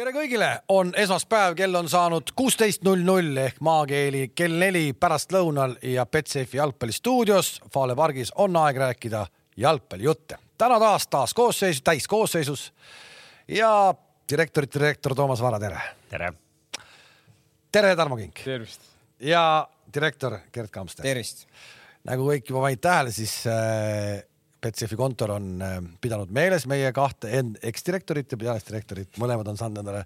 tere kõigile, on esmaspäev, kell on saanud kuusteist null null ehk maakeeli kell neli pärastlõunal ja Betsafe jalgpallistuudios Fale pargis on aeg rääkida jalgpallijutte. täna taas taas koosseis, täiskoosseisus ja direktorite direktor Toomas Vara, tere. tere. tere, Tarmo Kink. tervist. ja direktor Gerd Kamster. tervist. nagu kõik juba panid tähele, siis äh, Betsafe kontor on äh, pidanud meeles meie kahte eksdirektorit ja pealisdirektorit, mõlemad on saanud endale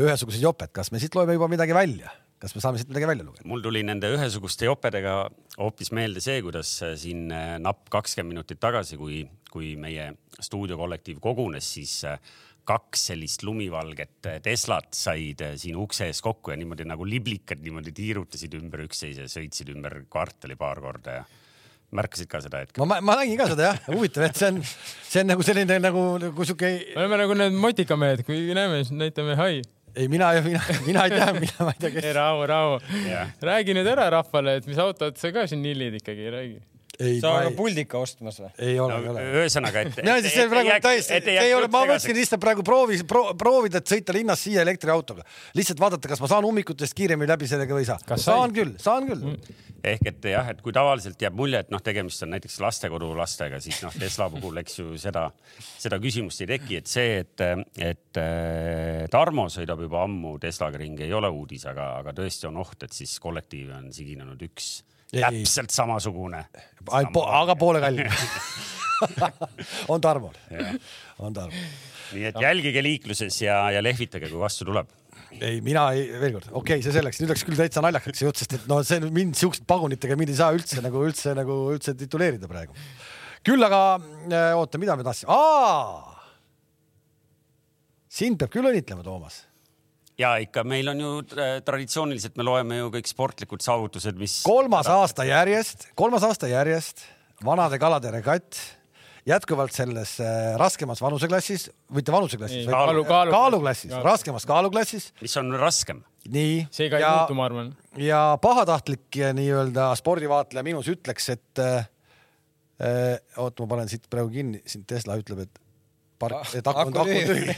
ühesugused joped. kas me siit loeme juba midagi välja? kas me saame siit midagi välja lugeda? mul tuli nende ühesuguste jopedega hoopis meelde see, kuidas äh, siin äh, napp kakskümmend minutit tagasi, kui, kui meie stuudiokollektiiv kogunes, siis kaks sellist lumivalget Teslat said siin ukse ees kokku ja niimoodi nagu liblikad niimoodi tiirutasid ümber üksteise, sõitsid ümber kvartali paar korda ja märkasid ka seda hetke? ma, ma nägin ka seda jah, huvitav, et see on, see on nagu selline nagu, nagu sihuke. me oleme nagu need motikamehed, kui näeme, siis näitame hai. ei, mina, mina, mina ei tea, mina ma ei tea, kes. rahu, rahu yeah.. räägi nüüd ära rahvale, et mis autot sa ka siin nillid ikkagi, räägi ei, sa oled puldika ostmas või? ei ole no,, ei ole. ühesõnaga, et. mina siis praegu täiesti, see ei ole, ma mõtlesin lihtsalt praegu proovis pro,, proovida, et sõita linnast siia elektriautoga. lihtsalt vaadata, kas ma saan ummikutest kiiremini läbi sellega või ei saa. saan küll, saan küll mm.. ehk et jah, et kui tavaliselt jääb mulje, et noh, tegemist on näiteks lastekodu lastega, siis noh, Tesla puhul, eks ju seda, seda küsimust ei teki, et see, et, et Tarmo sõidab juba ammu Teslaga ringi, ei ole uudis, aga, aga tõesti on oht, et siis kollektiivi on siginenud üks täpselt samasugune. po aga poole kallim. On Tarmol, on Tarmol. nii et jälgige liikluses ja, ja lehvitage, kui vastu tuleb. Ei, mina ei, veel kord, okei okay,, see selleks, nüüd läks küll täitsa naljakaks see jutt, sest et no see mind siukeste pagunitega mind ei saa üldse nagu üldse nagu üldse tituleerida praegu. küll aga äh, oota, mida me tahtsime, sind peab küll õnnitlema, Toomas ja ikka meil on ju äh, traditsiooniliselt, me loeme ju kõik sportlikud saavutused, mis. kolmas aasta järjest, kolmas aasta järjest vanade kalade regatt jätkuvalt selles äh, raskemas vanuseklassis, mitte vanuseklassis, vaid kaalu, kaalu, kaaluklassis, raskemas kaaluklassis. mis on raskem? nii. see ka ei ja, muutu, ma arvan. ja pahatahtlik nii-öelda spordivaatleja minus ütleks, et äh, oot, ma panen siit praegu kinni, siin Tesla ütleb, et park, et aku on aku tühi.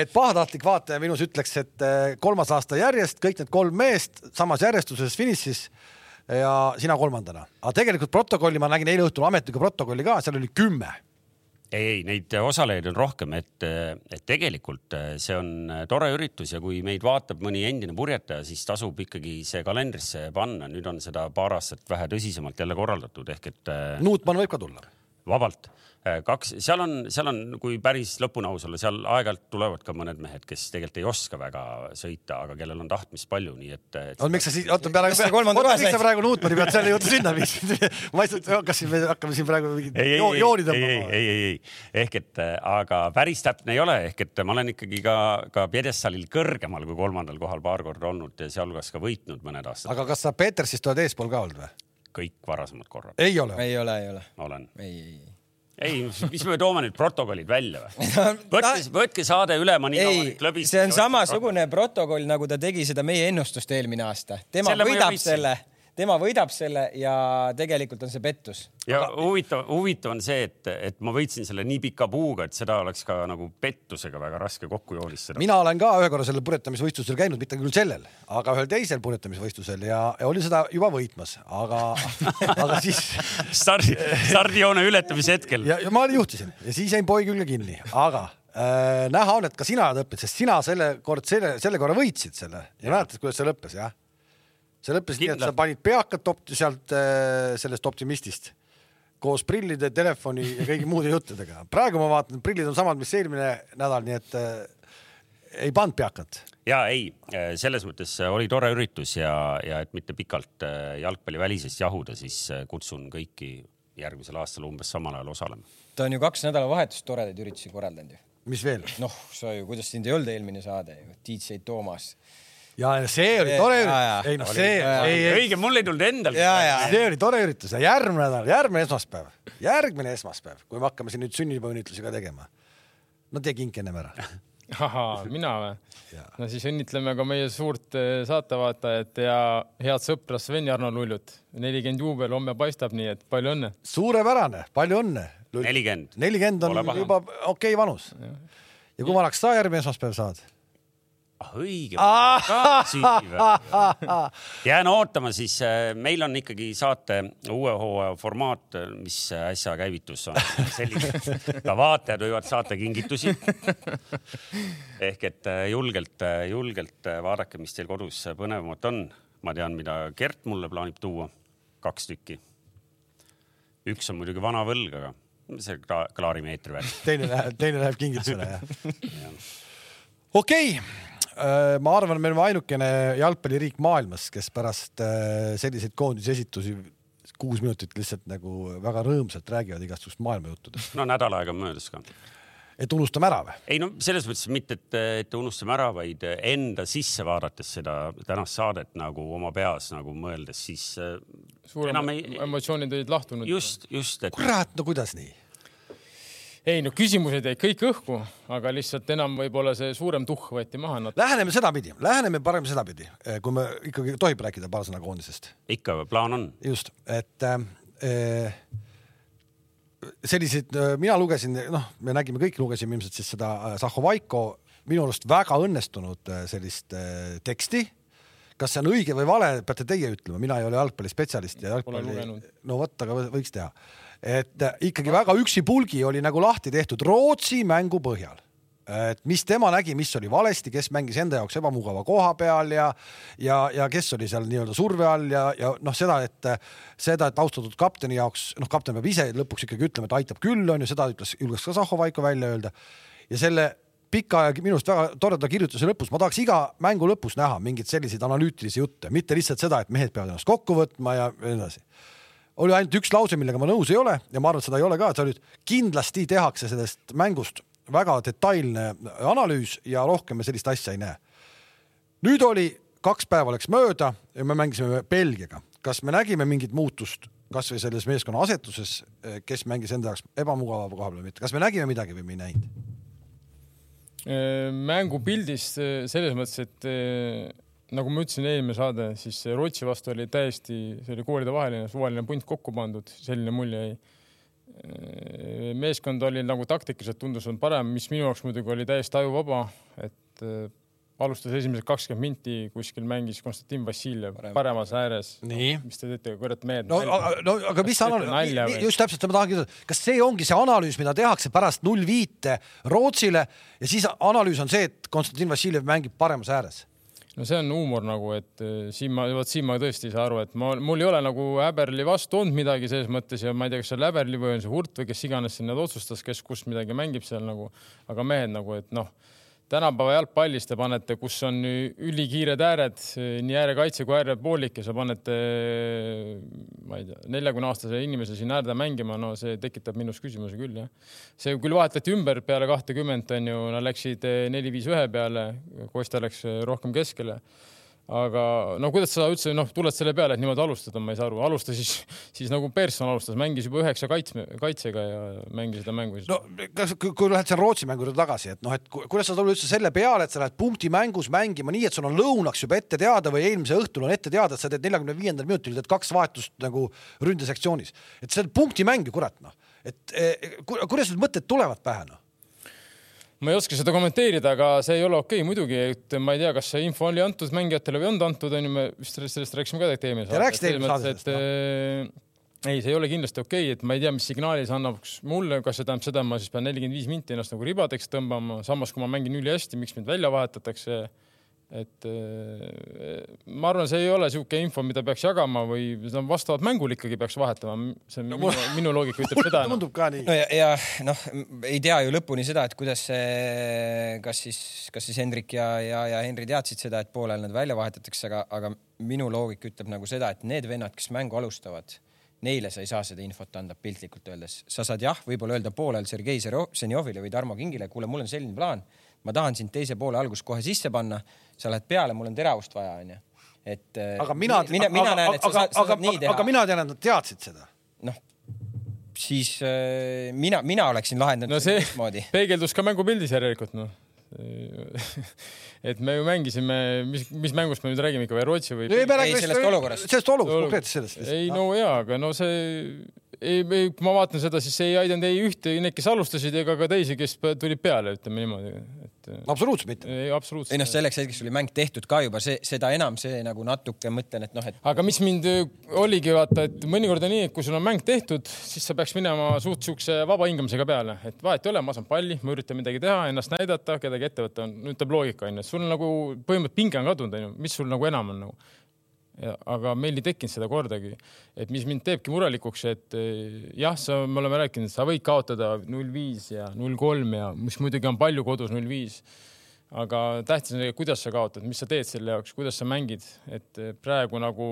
et pahatahtlik vaataja minus ütleks, et eh, kolmas aasta järjest kõik need kolm meest samas järjestuses finišis ja sina kolmandana. aga tegelikult protokolli ma nägin eile õhtul ametlikku protokolli ka, seal oli kümme ei, ei neid osalejaid on rohkem, et, et tegelikult see on tore üritus ja kui meid vaatab mõni endine purjetaja, siis tasub ikkagi see kalendrisse panna. nüüd on seda paar aastat vähe tõsisemalt jälle korraldatud ehk et. Nuutmann võib ka tulla. Vabalt Äh, kaks, seal on, seal on, kui päris lõpuni aus olla, seal aeg-ajalt tulevad ka mõned mehed, kes tegelikult ei oska väga sõita, aga kellel on tahtmist palju, nii et, et. oota, miks sa siis, oota peale, miks sa praegu Nuutmani pealt selle juurde sinna viisid? ma lihtsalt hakkasin, me hakkame siin praegu mingit jooni tõmbama. ei, ei, ei, ei ehk et aga päris täpne ei ole, ehk et ma olen ikkagi ka, ka pjedestaalil kõrgemal kui kolmandal kohal paar korda olnud, sealhulgas ka võitnud mõned aastad. aga kas sa Petersist oled eespool ka olnud või? Kõik varasemad korrad. ei ole? ei ole, ei ole. olen. ei, ei ei, mis me toome nüüd protokollid välja või? võtke, võtke saade üle, ma nii kaua klõbistan. see on samasugune protokoll, nagu ta tegi seda meie ennustust eelmine aasta. tema selle võidab selle tema võidab selle ja tegelikult on see pettus. ja Aga... huvitav, huvitav on see, et, et ma võitsin selle nii pika puuga, et seda oleks ka nagu pettusega väga raske kokku joonistada. mina olen ka ühe korra sellel purjetamisvõistlusel käinud, mitte küll sellel, aga ühel teisel purjetamisvõistlusel ja, ja olin seda juba võitmas, aga aga siis stardi, stardijoone ületamise hetkel. ja, ja ma juhtisin ja siis jäin poe külge kinni, aga äh, näha on, et ka sina oled õppinud, sest sina selle kord, selle, selle korra võitsid selle ja mäletad, kuidas see lõppes, jah? See lõppes nii, et sa panid peakad opt-, sealt äh, sellest optimistist koos prillide, telefoni ja kõigi muude juttudega. praegu ma vaatan, prillid on samad, mis eelmine nädal, nii et äh, ei pannud peakat. ja ei, äh, selles mõttes oli tore üritus ja, ja et mitte pikalt äh, jalgpallivälisest jahuda, siis äh, kutsun kõiki järgmisel aastal umbes samal ajal osalema. ta on ju kaks nädalavahetust toredaid üritusi korraldanud ju. mis veel? noh, sa ju, kuidas sind ei olnud eelmine saade ju, DJ Toomas ja see oli tore üritus. ei noh, see, õige, mul ei tulnud endal. see oli tore üritus ja järgmine nädal, järgmine esmaspäev, järgmine esmaspäev, kui me hakkame siin nüüd sünnipäevaõnnitlusi ka tegema. no tee kink ennem ära. ahaa, mina või? no siis õnnitleme ka meie suurt eh, saatevaatajat ja head sõpra Sven-Jarno Lullut. nelikümmend juubel homme paistab, nii et palju õnne. suurepärane, palju õnne. nelikümmend. nelikümmend on juba okei okay vanus. ja kui vanaks sa järgmine esmaspäev saad? Ah õige, jään ootama, siis äh, meil on ikkagi saate uue hooaja formaat, mis äsja käivitus, on ka vaatajad võivad saata kingitusi. ehk et äh, julgelt, äh, julgelt vaadake, mis teil kodus põnevamat on. ma tean, mida Gert mulle plaanib tuua, kaks tükki. üks on muidugi vana võlg, aga see klaarimeetri värk. teine läheb, teine läheb kingitusele jah? okei okay Äh, ma arvan, me oleme ainukene jalgpalliriik maailmas, kes pärast äh, selliseid koondisesitusi kuus minutit lihtsalt nagu väga rõõmsalt räägivad igasugust maailmajuttudest. no nädal aega on möödas ka. et unustame ära või? ei no selles mõttes mitte, et, et unustame ära, vaid enda sisse vaadates seda tänast saadet nagu oma peas nagu mõeldes, siis. Äh, suuremad ei... emotsioonid olid lahtunud. just, just et.... kurat, no kuidas nii? Ei no küsimused jäid kõik õhku, aga lihtsalt enam võib-olla see suurem tuhh võeti maha no.. Läheneme sedapidi, läheneme parem sedapidi, eh, kui me ikkagi tohib rääkida paar sõna koondisest. ikka, plaan on. just, et äh, selliseid, mina lugesin, noh, me nägime, kõik lugesime ilmselt siis seda Zahhovaiko minu arust väga õnnestunud sellist äh, teksti kas see on õige või vale, peate teie ütlema, mina ei ole jalgpallispetsialist ja jalgpalli, no vot, aga võiks teha et äh, ikkagi väga üksipulgi oli nagu lahti tehtud Rootsi mängu põhjal. Et mis tema nägi, mis oli valesti, kes mängis enda jaoks ebamugava koha peal ja ja, ja kes oli seal nii-öelda surve all ja, ja noh, seda, et seda, et austatud kapteni jaoks, noh, kapten peab ise lõpuks ikkagi ütlema, et aitab küll, on ju, seda ütles, julges ka Zahhovaiko välja öelda. ja selle pika ja minu arust väga toreda kirjutuse lõpus, ma tahaks iga mängu lõpus näha mingeid selliseid analüütilisi jutte, mitte lihtsalt seda, et mehed peavad ennast kokku võtma ja nii edasi oli ainult üks lause, millega ma nõus ei ole ja ma arvan, et seda ei ole ka, et sa nüüd kindlasti tehakse sellest mängust väga detailne analüüs ja rohkem me sellist asja ei näe. nüüd oli, kaks päeva läks mööda ja me mängisime Belgiaga. kas me nägime mingit muutust kasvõi selles meeskonna asetuses, kes mängis enda jaoks ebamugava koha peal või mitte, kas me nägime midagi või me ei näinud? mängupildis selles mõttes, et nagu ma ütlesin, eelmine saade, siis Rootsi vastu oli täiesti, see oli koolidevaheline suvaline punt kokku pandud, selline mulje jäi. meeskond oli nagu taktikaliselt tundus on parem, mis minu jaoks muidugi oli täiesti ajuvaba, et äh, alustas esimesed kakskümmend minti, kuskil mängis Konstantin Vassiljev Parem. paremas ääres. mis te teete, kurat mehed. no, no aga mis analüüs, just täpselt, ma tahangi küsida, kas see ongi see analüüs, mida tehakse pärast null viite Rootsile ja siis analüüs on see, et Konstantin Vassiljev mängib paremas ääres no see on huumor nagu, et eh, siin ma, vot siin ma tõesti ei saa aru, et ma, mul ei ole nagu Häberli vastu olnud midagi selles mõttes ja ma ei tea, kas see on Häberli või on see Hurt või kes iganes siin need otsustas, kes kus midagi mängib seal nagu, aga mehed nagu, et noh tänapäeva jalgpallis te panete, kus on ülikiired ääred, nii äärekaitse kui äärepoolik ja sa panete, ma ei tea, neljakümne aastase inimese siin äärde mängima, no see tekitab minus küsimuse küll jah. see küll vahetati ümber peale kahtekümmet onju, nad läksid neli-viis ühe peale, Kosta läks rohkem keskele aga no kuidas sa üldse noh, tuled selle peale, et niimoodi alustada, ma ei saa aru, alusta siis, siis nagu Persson alustas, mängis juba üheksa kaitsme, kaitsega ja mängis seda mängu. no kas, kui lähed seal Rootsi mängu juurde tagasi, et noh, et kuidas sa tuled üldse selle peale, et sa lähed punktimängus mängima nii, et sul on lõunaks juba ette teada või eelmise õhtul on ette teada, et sa teed neljakümne viiendal minutil teed kaks vahetust nagu ründesektsioonis, et see on punktimäng ju kurat noh, et eh, kuidas need mõtted tulevad pähe noh ma ei oska seda kommenteerida, aga see ei ole okei okay, muidugi, et ma ei tea, kas see info oli antud mängijatele või ei olnud antud, onju, me vist sellest, sellest rääkisime ka tegelikult eelmine saade. rääkisite eelmine saade sellest? Eh, ei, see ei ole kindlasti okei okay,, et ma ei tea, mis signaali see annaks mulle, kas see tähendab seda, et ma siis pean nelikümmend viis minti ennast nagu ribadeks tõmbama, samas kui ma mängin ülihästi, miks mind välja vahetatakse et äh, ma arvan, see ei ole niisugune info, mida peaks jagama või no, vastavalt mängule ikkagi peaks vahetama. see on no, minu, minu loogika ütleb seda. Tundub ka nii. no ja, ja noh, ei tea ju lõpuni seda, et kuidas see, kas siis, kas siis Hendrik ja, ja, ja Henri teadsid seda, et poolel nad välja vahetatakse, aga, aga minu loogika ütleb nagu seda, et need vennad, kes mängu alustavad, neile sa ei saa seda infot anda piltlikult öeldes. sa saad jah, võib-olla öelda poolel Sergei Zenjovile või Tarmo Kingile, kuule, mul on selline plaan ma tahan sind teise poole alguses kohe sisse panna, sa lähed peale, mul on teravust vaja, onju. et. Äh, aga mina, mina, mina näen, et sa, aga, sa saad nii teha. aga mina tean, et nad teadsid seda. noh, siis äh, mina, mina oleksin lahendanud no see peegeldus ka mängupildis järelikult noh et me ju mängisime, mis, mis mängust me nüüd räägime ikka või Rootsi või? ei, me räägime sellest olukorrast. sellest olukorrast, konkreetselt sellest. ei no jaa, aga no see ei, ei, kui ma vaatan seda, siis ei aidanud ei ühte, need, kes alustasid, ega ka teisi, kes tulid peale, ütleme niimoodi, et. absoluutselt mitte. ei, absoluutselt. ei noh, selleks hetkeks oli mäng tehtud ka juba, see, seda enam see nagu natuke mõtlen, et noh, et. aga mis mind oligi vaata, et mõnikord on nii, et kui sul on mäng tehtud, siis sa peaks minema suht siukse vaba hingamisega peale, et vahet ei ole, ma saan palli, ma üritan midagi teha, ennast näidata, kedagi ette võtta, on, ütleb loogika onju, sul nagu põhimõtteliselt pinge on kadunud onju, mis sul nagu enam on nagu aga meil ei tekkinud seda kordagi, et mis mind teebki murelikuks, et eh, jah, sa, me oleme rääkinud, sa võid kaotada null viis ja null kolm ja mis muidugi on palju kodus null viis. aga tähtis on, kuidas sa kaotad, mis sa teed selle jaoks, kuidas sa mängid, et eh, praegu nagu,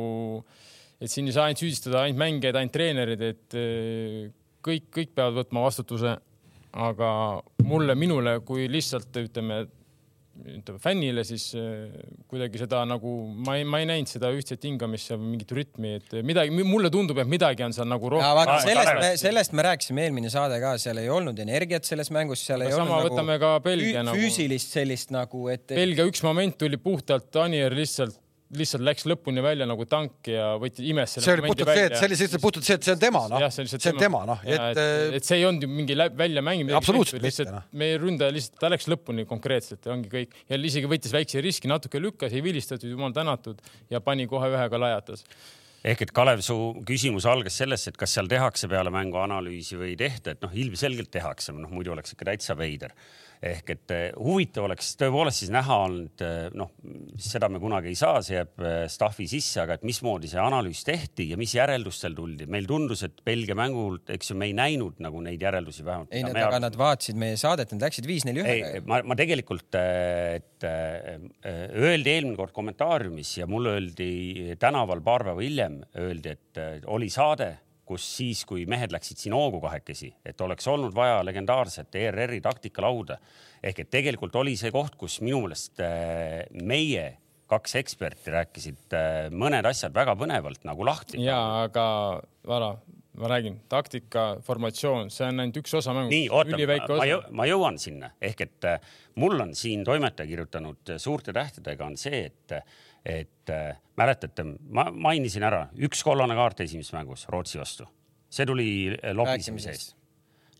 et siin ei saa ainult süüdistada ainult mängijaid, ainult treenerid, et eh, kõik, kõik peavad võtma vastutuse. aga mulle, minule kui lihtsalt ütleme ütleme fännile, siis äh, kuidagi seda nagu ma ei, ma ei näinud seda ühtset hingamist ja mingit rütmi, et midagi, mulle tundub, et midagi on seal nagu rohkem. sellest me, sellest me rääkisime eelmine saade ka, seal ei olnud energiat selles mängus, seal ei sama olnud võtame nagu ka Belgia nagu füüsilist sellist nagu, et. Belgia üks moment tuli puhtalt Anier lihtsalt lihtsalt läks lõpuni välja nagu tank ja võttis, imes selle see oli puhtalt see, et see oli lihtsalt puhtalt see, et see on tema noh, see on tema noh, et, et. et see ei olnud ju mingi väljamängimine. absoluutselt mitte noh. meie ründaja lihtsalt, ta läks lõpuni konkreetselt ja ongi kõik ja isegi võttis väikse riski, natuke lükkas, ei vilistatud, jumal tänatud ja pani kohe ühega lajatas ehk et Kalev, su küsimus algas sellest, et kas seal tehakse peale mängu analüüsi või ei tehta, et noh, ilmselgelt tehakse, noh muidu oleks ikka täitsa veider ehk et eh, huvitav oleks tõepoolest siis näha olnud, eh, noh, seda me kunagi ei saa, see jääb eh, staffi sisse, aga et mismoodi see analüüs tehti ja mis järeldustel tuldi. meil tundus, et Belgia mängul, eks ju, me ei näinud nagu neid järeldusi vähemalt. ei, aga arv... nad vaatasid meie saadet, nad läksid viis-neli ühega. ma, ma tegelikult, et öeldi eelmine kord kommentaariumis ja mulle öeldi tänaval paar päeva hiljem öeldi, et oli saade kus siis, kui mehed läksid siin hoogu kahekesi, et oleks olnud vaja legendaarset ERR-i taktikalauda ehk et tegelikult oli see koht, kus minu meelest äh, meie kaks eksperti rääkisid äh, mõned asjad väga põnevalt nagu lahti. ja aga Vara, ma räägin, taktika, formatsioon, see on ainult üks osa mängust. nii, oota, ma, jõu, ma jõuan sinna ehk et äh, mul on siin toimetaja kirjutanud suurte tähtedega on see, et et äh, mäletate, ma mainisin ära üks kollane kaart esimeses mängus Rootsi vastu, see tuli äh, lobisemise eest.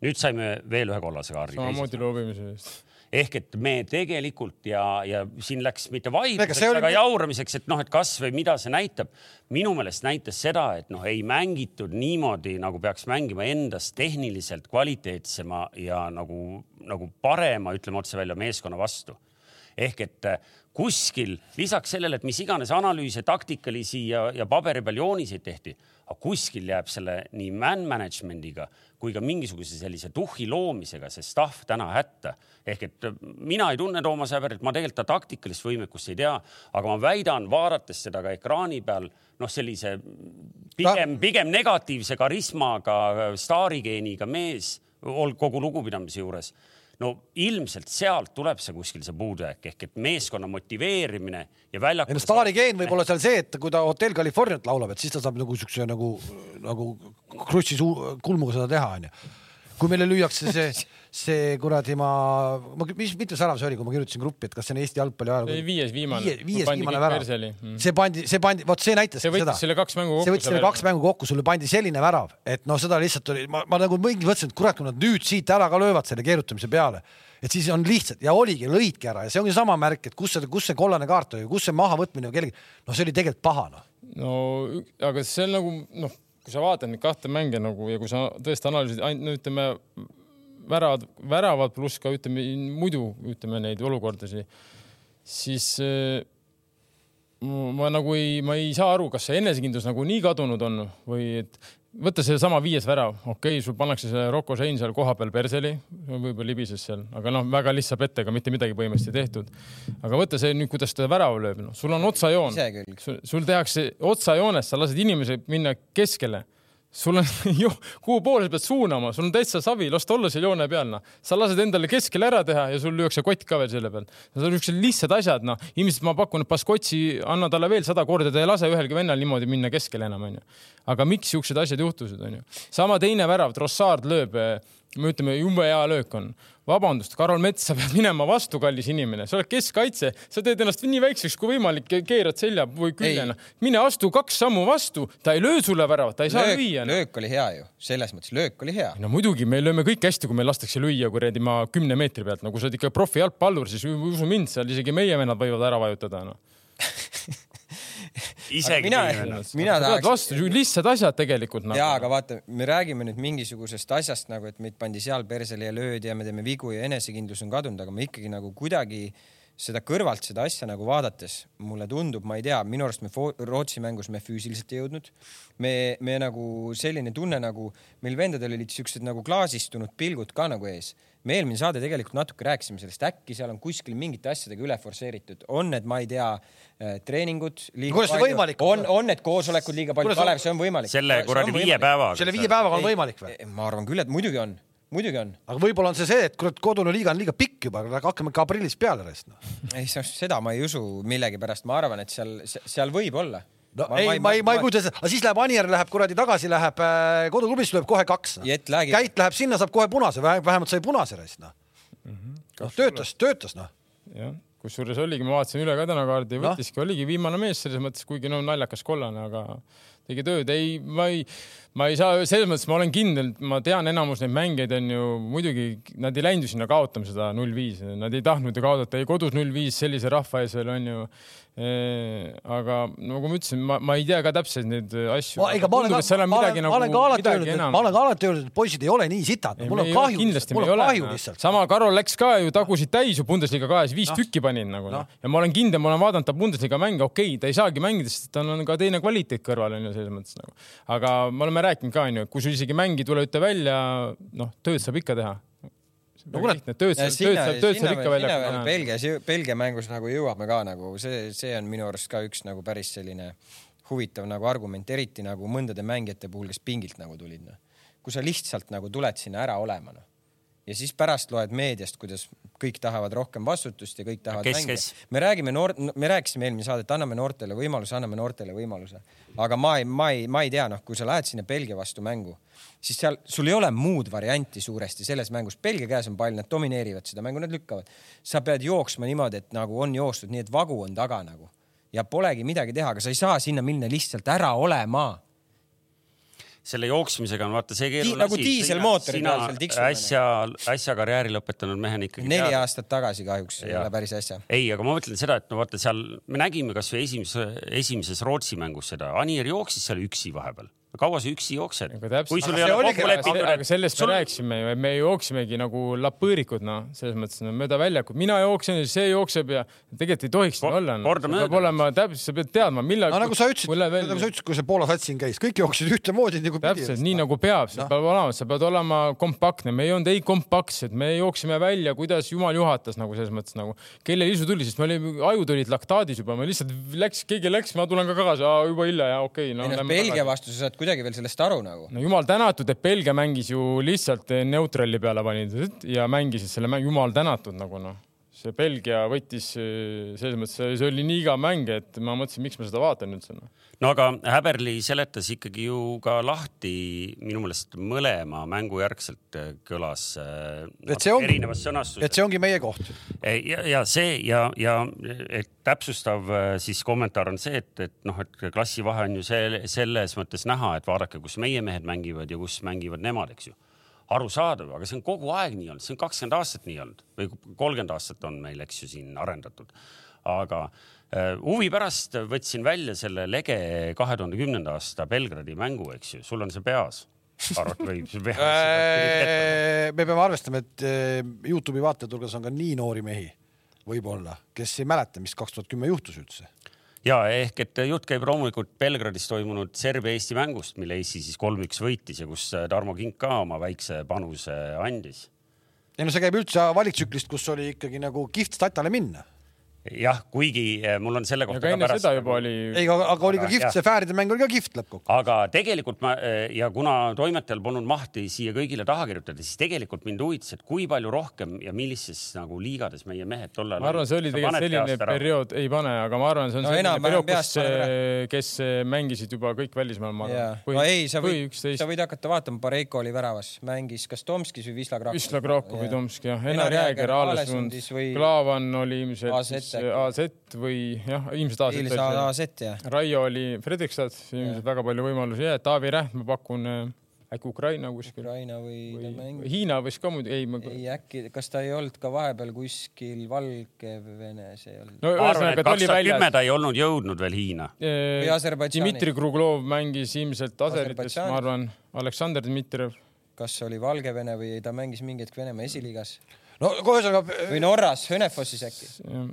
nüüd saime veel ühe kollase kaardi. samamoodi lobimise eest ehk et me tegelikult ja, ja siin läks mitte vaidluseks, aga oli... jauramiseks, et noh, et kas või mida see näitab. minu meelest näitas seda, et noh, ei mängitud niimoodi, nagu peaks mängima endast tehniliselt kvaliteetsema ja nagu, nagu parema, ütleme otse välja, meeskonna vastu. ehk et kuskil lisaks sellele, et mis iganes analüüse, taktikalisi ja, ja paberi peal jooniseid tehti, aga kuskil jääb selle nii man management'iga kui ka mingisuguse sellise tuhhi loomisega see staff täna hätta. ehk et mina ei tunne Toomas Häberit, ma tegelikult ta taktikalist võimekust ei tea, aga ma väidan, vaadates seda ka ekraani peal, noh, sellise pigem, pigem negatiivse karismaga, staarigeeniga mees kogu lugupidamise juures no ilmselt sealt tuleb see kuskil see puudujääk ehk et meeskonna motiveerimine ja väljakul. ei no staarigeen võib olla seal see, et kui ta Hotel Californiat laulab, et siis ta saab nagu siukse nagu, nagu krussi kulmuga seda teha, onju. kui meile lüüakse see see kuradi ma, ma, mis, mitmes värav see oli, kui ma kirjutasin gruppi, et kas see on Eesti jalgpalli ajaloo. viies viimane. viies, viies viimane värav. Mm. see pandi, see pandi, vot see näitas see seda. see võttis selle kaks mängu kokku, sulle pandi selline värav, et noh, seda lihtsalt oli, ma, ma nagu mingi mõtlesin, et kurat, kui nad nüüd siit ära ka löövad selle keerutamise peale, et siis on lihtsalt ja oligi, lõidki ära ja see ongi sama märk, et kus see, kus see kollane kaart oli, kus see mahavõtmine kellegi, noh, see oli tegelikult paha noh. no aga see on nagu noh, kui sa vaatad neid kahte mänge nagu ja kui sa tõesti analüüsid ainult no ütleme väravad, väravad pluss ka ütleme muidu ütleme neid olukordasid, siis äh, ma nagu ei, ma ei saa aru, kas see enesekindlus nagu nii kadunud on või et võtta seesama viies värav, okei okay,, sul pannakse see Rocco Shane seal kohapeal perseli, võib-olla libises seal, aga noh, väga lihtsa pettega, mitte midagi põhimõtteliselt ei tehtud. aga võtta see nüüd, kuidas ta värava lööb, noh, sul on otsajoon, sul tehakse otsajoonest, sa lased inimese minna keskele sul on ju, kuhu poole sa pead suunama, sul on täitsa savi, las ta olla seal joone peal, noh. sa lased endale keskele ära teha ja sul lüüakse kott ka veel selle peal. Need on niisugused lihtsad asjad, noh. ilmselt ma pakun, et Baskotsi, anna talle veel sada korda, ta ei lase ühelgi vennal niimoodi minna keskele enam, onju. aga miks siuksed asjad juhtusid, onju. sama teine värav, Trossard lööb, me ütleme, jube hea löök on. Vabandust, Karol Mets, sa pead minema vastu, kallis inimene, sa oled keskkaitse, sa teed ennast nii väikseks kui võimalik, keerad selja või küljena. mine astu kaks sammu vastu, ta ei löö sulle väravat, ta ei saa löök, lüüa. löök oli hea ju, selles mõttes löök oli hea. no muidugi, me lööme kõik hästi, kui meil lastakse lüüa kuradi maa kümne meetri pealt, no kui sa oled ikka profi jalgpallur, siis usu mind, seal isegi meie vennad võivad ära vajutada no isegi mina, mina tahaks. vastu, lihtsad asjad tegelikult nagu.. jaa, aga vaata, me räägime nüüd mingisugusest asjast nagu, et meid pandi seal persele ja löödi ja me teeme vigu ja enesekindlus on kadunud, aga ma ikkagi nagu kuidagi seda kõrvalt seda asja nagu vaadates mulle tundub, ma ei tea, minu arust me Rootsi mängus me füüsiliselt ei jõudnud. me, me nagu selline tunne nagu meil vendadel olid siuksed nagu klaasistunud pilgud ka nagu ees me eelmine saade tegelikult natuke rääkisime sellest, äkki seal on kuskil mingite asjadega üle forsseeritud, on need, ma ei tea, äh, treeningud kuidas see võimalik on, on need koosolekud liiga palju, Kalev, see on võimalik. selle kuradi viie päevaga. selle viie päevaga on võimalik või? ma arvan küll, et muidugi on muidugi on. aga võib-olla on see see, et kurat, kodune liiga on liiga pikk juba, hakkame ikka aprillis peale raisk no.. ei, seda ma ei usu millegipärast, ma arvan, et seal, seal võib olla. No ma, ei, ma ei, ma ei kujuta seda, aga siis läheb Anier läheb kuradi tagasi, läheb äh, koduklubisse, tuleb kohe kaks. No.. Käit läheb sinna, saab kohe punase, vähemalt sai punase raisk noh mm -hmm.. noh, töötas, töötas noh. jah, kusjuures oligi, ma vaatasin üle ka täna kaardi, võttiski no., oligi viimane mees selles mõttes, kuigi no naljakas kollane, aga tegi tööd, ei, ma ei, ma ei saa, selles mõttes ma olen kindel, ma tean, enamus neid mängijaid on ju muidugi, nad ei läinud ju sinna kaotama seda null viis, nad ei tahtnud ju kaotada ei kodus null viis sellise rahva ees veel on ju aga nagu ma ütlesin, ma, ma ei tea ka täpselt neid asju. ega ma olen ka, ma olen, ma olen ka alati öelnud, et ma olen ka alati öelnud, et poisid ei ole nii sitad, mul on kahju, mul on kahju lihtsalt. sama Karol läks ka ju tagusid täis ju Bundesliga kahes, viis no. tükki panin nagu no. ja ma olen kindel, ma olen vaadanud ta Bundesliga mänge, okei okay,, ta ei saagi mängida, sest tal on ka teine kvaliteet kõrval on ju selles mõttes nagu. aga me oleme rääkinud ka onju, kui sul isegi mäng ei tule üldse välja, noh, tööd saab ikka teha no kurat, tööd saab, tööd saab, tööd saab ikka välja. Belgias, Belgia mängus nagu jõuame ka nagu see, see on minu arust ka üks nagu päris selline huvitav nagu argument, eriti nagu mõndade mängijate puhul, kes pingilt nagu tulid, noh. kui sa lihtsalt nagu tuled sinna ära olema, noh ja siis pärast loed meediast, kuidas kõik tahavad rohkem vastutust ja kõik tahavad kes, mängida. me räägime noor, me rääkisime eelmine saade, et anname noortele võimaluse, anname noortele võimaluse. aga ma ei, ma ei, ma ei tea, noh, kui sa lähed sinna Belgia vastu mängu, siis seal sul ei ole muud varianti suuresti selles mängus. Belgia käes on pall, nad domineerivad seda mängu, nad lükkavad. sa pead jooksma niimoodi, et nagu on joostud, nii et vagu on taga nagu ja polegi midagi teha, aga sa ei saa sinna minna lihtsalt ära olema selle jooksmisega on vaata see keeruline nagu asi. nagu diiselmootori peal seal tiksub. äsja, äsja karjääri lõpetanud mehena ikkagi. neli tead. aastat tagasi kahjuks ei ole päris äsja. ei, aga ma mõtlen seda, et no vaata seal me nägime kasvõi esimeses, esimeses Rootsi mängus seda, Anier jooksis seal üksi vahepeal kaua sa üksi jooksed? kui sul ei ole kokku lepitud. aga sellest sul... me rääkisime ju, et me jooksimegi nagu lapõõrikud, noh, selles mõttes no, mööda väljakut, mina jooksen ja see jookseb ja tegelikult ei tohiks nii olla no.. peab olema täpselt, sa pead teadma, millal no,. nagu sa ütlesid, nagu sa ütlesid, kui see Poola sats siin käis, kõik jooksid ühtemoodi nagu. täpselt nii nagu peab, see no. peab olema, sa pead olema kompaktne, me ei olnud ei kompaktsed, me jooksime välja, kuidas jumal juhatas nagu selles mõttes nagu, kellel isu tuli, sest me olime, ajud olid laktaadis juba, me lihtsalt läks, keegi läks, ma tulen ka kaasa, juba hilja ja okei okay, no,. Belgia vastu sa saad kuidagi veel sellest aru nagu. no jumal tänatud, et Belgia mängis ju lihtsalt neutralli peale panid ja mängisid selle mängu, jumal tänatud nagu noh see Belgia võttis selles mõttes, see oli nii igav mäng, et ma mõtlesin, miks ma seda vaatan üldse. Noh. No aga Häberli seletas ikkagi ju ka lahti minu meelest mõlema mängu järgselt kõlas et see ongi, erinevas sõnastuses. et see ongi meie koht. ja, ja see ja, ja et täpsustav siis kommentaar on see, et, et noh, et klassivahe on ju see, selles mõttes näha, et vaadake, kus meie mehed mängivad ja kus mängivad nemad, eks ju arusaadav, aga see on kogu aeg nii olnud, see on kakskümmend aastat nii olnud või kolmkümmend aastat on meil, eks ju, siin arendatud. aga äh, huvi pärast võtsin välja selle lege kahe tuhande kümnenda aasta Belgradi mängu, eks ju, sul on see peas arvad või äh, me peame arvestama, et äh, Youtube'i vaatajate hulgas on ka nii noori mehi, võib-olla, kes ei mäleta, mis kaks tuhat kümme juhtus üldse ja ehk et jutt käib loomulikult Belgradis toimunud Serbia-Eesti mängust, mille Eesti siis kolm-üks võitis ja kus Tarmo Kink ka oma väikse panuse andis. ei no see käib üldse valiktsüklist, kus oli ikkagi nagu kihvt statale minna. Jah, kuigi eh, mul on selle kohta aga enne pärast seda juba nagu- oli ei, aga oli ka kihvt, see Fääride mäng oli ka kihvt lõppkokkuvõttes. aga tegelikult ma eh, ja kuna toimetajal polnud mahti siia kõigile taha kirjutada, siis tegelikult mind huvitas, et kui palju rohkem ja millises nagu liigades meie mehed tol ajal ma arvan, see oli tegelikult selline periood, ei pane, aga ma arvan, see on No selline periood, kus kes mängisid juba kõik välismaal, ma arvan., no ei, sa või võid, sa, võid hakata vaatama, Pareiko oli väravas, mängis kas Tomskis või Wisla Krakow. Wisla Krakow või Tomsk jah, Enar Enar Jääger, Aalesund Klaavan oli ilmselt äkki. AZ või jah, ilmselt AZ see. AZ jah. Raio oli Fredrikstad, ilmselt väga palju võimalusi ja Taavi Räht, ma pakun äh, äkki Ukraina kuskil Ukraina või või mängis. Hiina võis ka muidugi, ei ma ei äkki, kas ta ei olnud ka vahepeal kuskil Valgevenes ei olnud? no ma arvan, et ühesõnaga ta oli väljas. ta ei olnud jõudnud veel Hiina. Või Aserbaidžaani. Dmitri Kruglov mängis ilmselt Aserites, ma arvan, Aleksandr Dmitrijev. kas oli Valgevene või ta mängis mingi hetk Venemaa esiliigas no ühesõnaga, või Norras, Hönefossis äkki?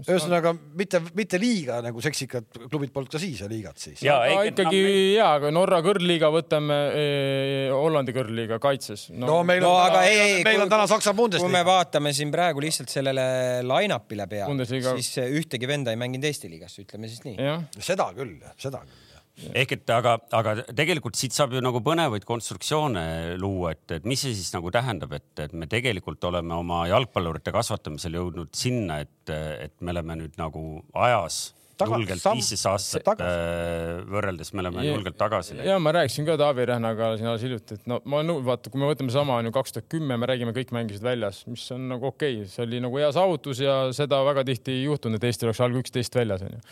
ühesõnaga mitte, mitte liiga nagu seksikad klubid polnud ka siis ja liigad siis. ja aga ei, ikkagi jaa, aga Norra kõrgliiga võtame eh, Hollandi kõrgliiga kaitses no,. no meil No on aga ei, ei, meil kui- on täna Saksa kui me Bundesliga. vaatame siin praegu lihtsalt sellele line-up'ile peale, Bundesliga- siis ühtegi venda ei mänginud Eesti liigas, ütleme siis nii. seda küll, seda küll. Ehk et aga, aga tegelikult siit saab ju nagu põnevaid konstruktsioone luua, et, et mis see siis nagu tähendab, et, et me tegelikult oleme oma jalgpallurite kasvatamisel jõudnud sinna, et, et me oleme nüüd nagu ajas julgelt viisteist aastat tagasi. äh, võrreldes me oleme julgelt tagasi läinud. ja ma rääkisin ka Taavi Rähnaga siin alles hiljuti, et no ma nõu-, vaata, kui me võtame sama on ju kaks tuhat kümme, me räägime, kõik mängisid väljas, mis on nagu okei okay., see oli nagu hea saavutus ja seda väga tihti ei juhtunud, et Eesti oleks alg üksteist väljas onju.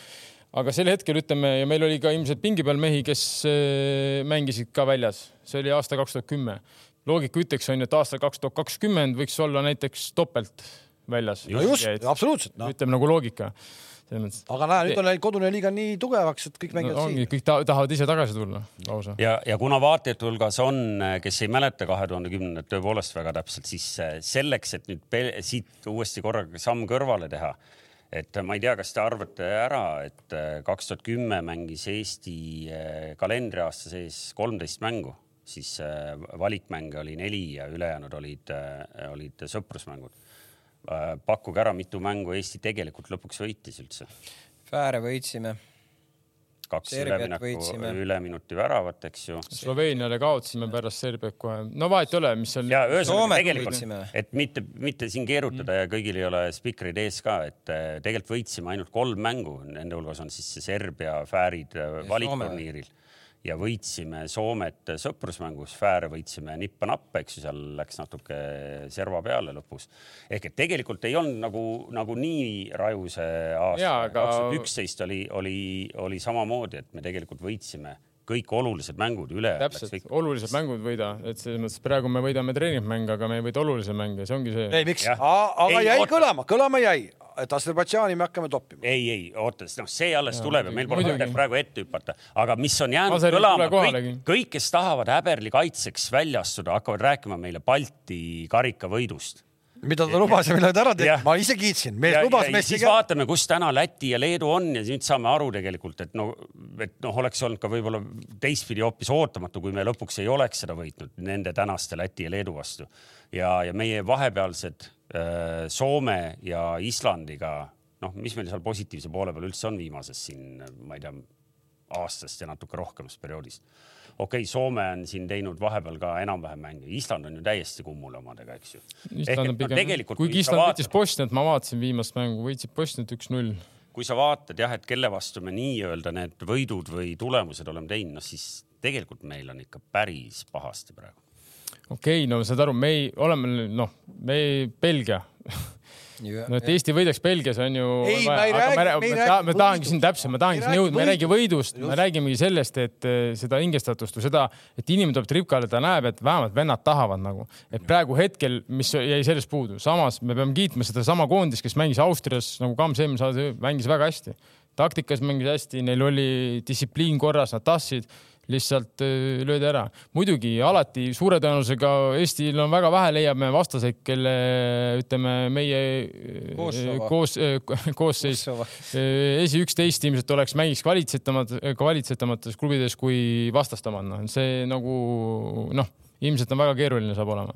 Aga sel hetkel ütleme ja meil oli ka ilmselt pingi peal mehi, kes äh, mängisid ka väljas, see oli aasta kaks tuhat kümme. loogika ütleks on ju, et aastal kaks tuhat kakskümmend võiks olla näiteks topelt väljas. no just, absoluutselt noh. ütleme nagu loogika aga näe, nüüd on läinud kodune liiga nii tugevaks, et kõik mängivad no, ongi, siin. kõik ta, tahavad ise tagasi tulla lausa. ja, ja kuna vaatajate hulgas on, kes ei mäleta kahe tuhande kümnendat tõepoolest väga täpselt, siis äh, selleks, et nüüd siit uuesti korraga samm kõrvale teha, et ma ei tea, kas te arvate ära, et äh, kaks tuhat kümme mängis Eesti äh, kalendriaasta sees kolmteist mängu, siis äh, valikmänge oli neli ja ülejäänud olid, olid sõprusmängud. pakkuge ära, mitu mängu Eesti tegelikult lõpuks võitis üldse Fääre võitsime, kaks ülemineku üleminuti väravat, eks ju. Sloveeniale kaotasime pärast Serbiat kohe, no vahet ei ole, mis seal. ja ühesõnaga tegelikult et mitte, mitte siin keerutada ja kõigil ei ole spikreid ees ka, et äh, tegelikult võitsime ainult kolm mängu, nende hulgas on siis see Serbia Fäärid äh, valikturniiril ja võitsime Soomet sõprusmängus, Fääre võitsime nippa-nappa, eks ju, seal läks natuke serva peale lõpus. ehk et tegelikult ei olnud nagu, nagu nii raju see aasta kaks tuhat üksteist oli, oli, oli samamoodi, et me tegelikult võitsime kõik olulised mängud üle. täpselt, olulised mängud võida, et selles mõttes praegu me võidame treeningmänge, aga me ei võida olulisi mänge, see ongi see. ei, miks? Aga Ei, jäi oota. kõlama, kõlama jäi, et Aserbaidžaani me hakkame toppima. ei, ei oota, noh, see alles tuleb ja meil pole mõtet praegu ette hüpata, aga mis on jäänud Aseri ei kõlama kõik kõik, kes tahavad häberli kaitseks välja astuda, hakkavad rääkima meile Balti karikavõidust. Mida ta lubas ja mille ta ära tegi ma ise kiitsin, mees ja, lubas siis vaatame, kus täna Läti ja Leedu on ja nüüd saame aru tegelikult, et no, et noh, oleks olnud ka võib-olla teistpidi hoopis ootamatu, kui me lõpuks ei oleks seda võitnud nende tänaste Läti ja Leedu vastu. ja, ja meie vahepealsed äh, Soome ja Islandiga, noh, mis meil seal positiivse poole peal üldse on viimases siin, ma ei tea, aastast ja natuke rohkemast perioodist. Okei okay,, Soome on siin teinud vahepeal ka enam-vähem mänge, Island on ju täiesti kummuli omadega, eks ju. Tegelikult, kuigi Island võitis Bosniat, ma vaatasin viimast mängu, võitsid Bosniat üks-null. kui sa vaatad jah, et kelle vastu me nii-öelda need võidud või tulemused oleme teinud, noh siis tegelikult meil on ikka päris pahasti praegu. okei okay,, no saad aru, me ei, oleme noh, me ei, Belgia no et Eesti võidaks Belgias on ju. Ei, ma ei räägi- me ei räägi me tahangi siin täpselt, ma tahangi siin jõudma, me ei räägi võidust, me räägimegi sellest, et eh, seda hingestatust või seda, et inimene tuleb tripkale, ta näeb, et vähemalt vennad tahavad nagu, et praegu hetkel, mis jäi sellest puudu, samas me peame kiitma sedasama koondist, kes mängis Austrias nagu Kams eelmine saade, mängis väga hästi. taktikas mängis hästi, neil oli distsipliin korras, nad tahtsid lihtsalt öö, löödi ära. muidugi alati suure tõenäosusega Eestil on väga vähe, leiame vastaseid, kelle ütleme, meie öö, Kosovo. koos, koosseis öö, esi üksteist ilmselt oleks mängiks kvaliteetsemad, kvaliteetamates klubides kui vastastamad, noh, see nagu noh, ilmselt on väga keeruline saab olema.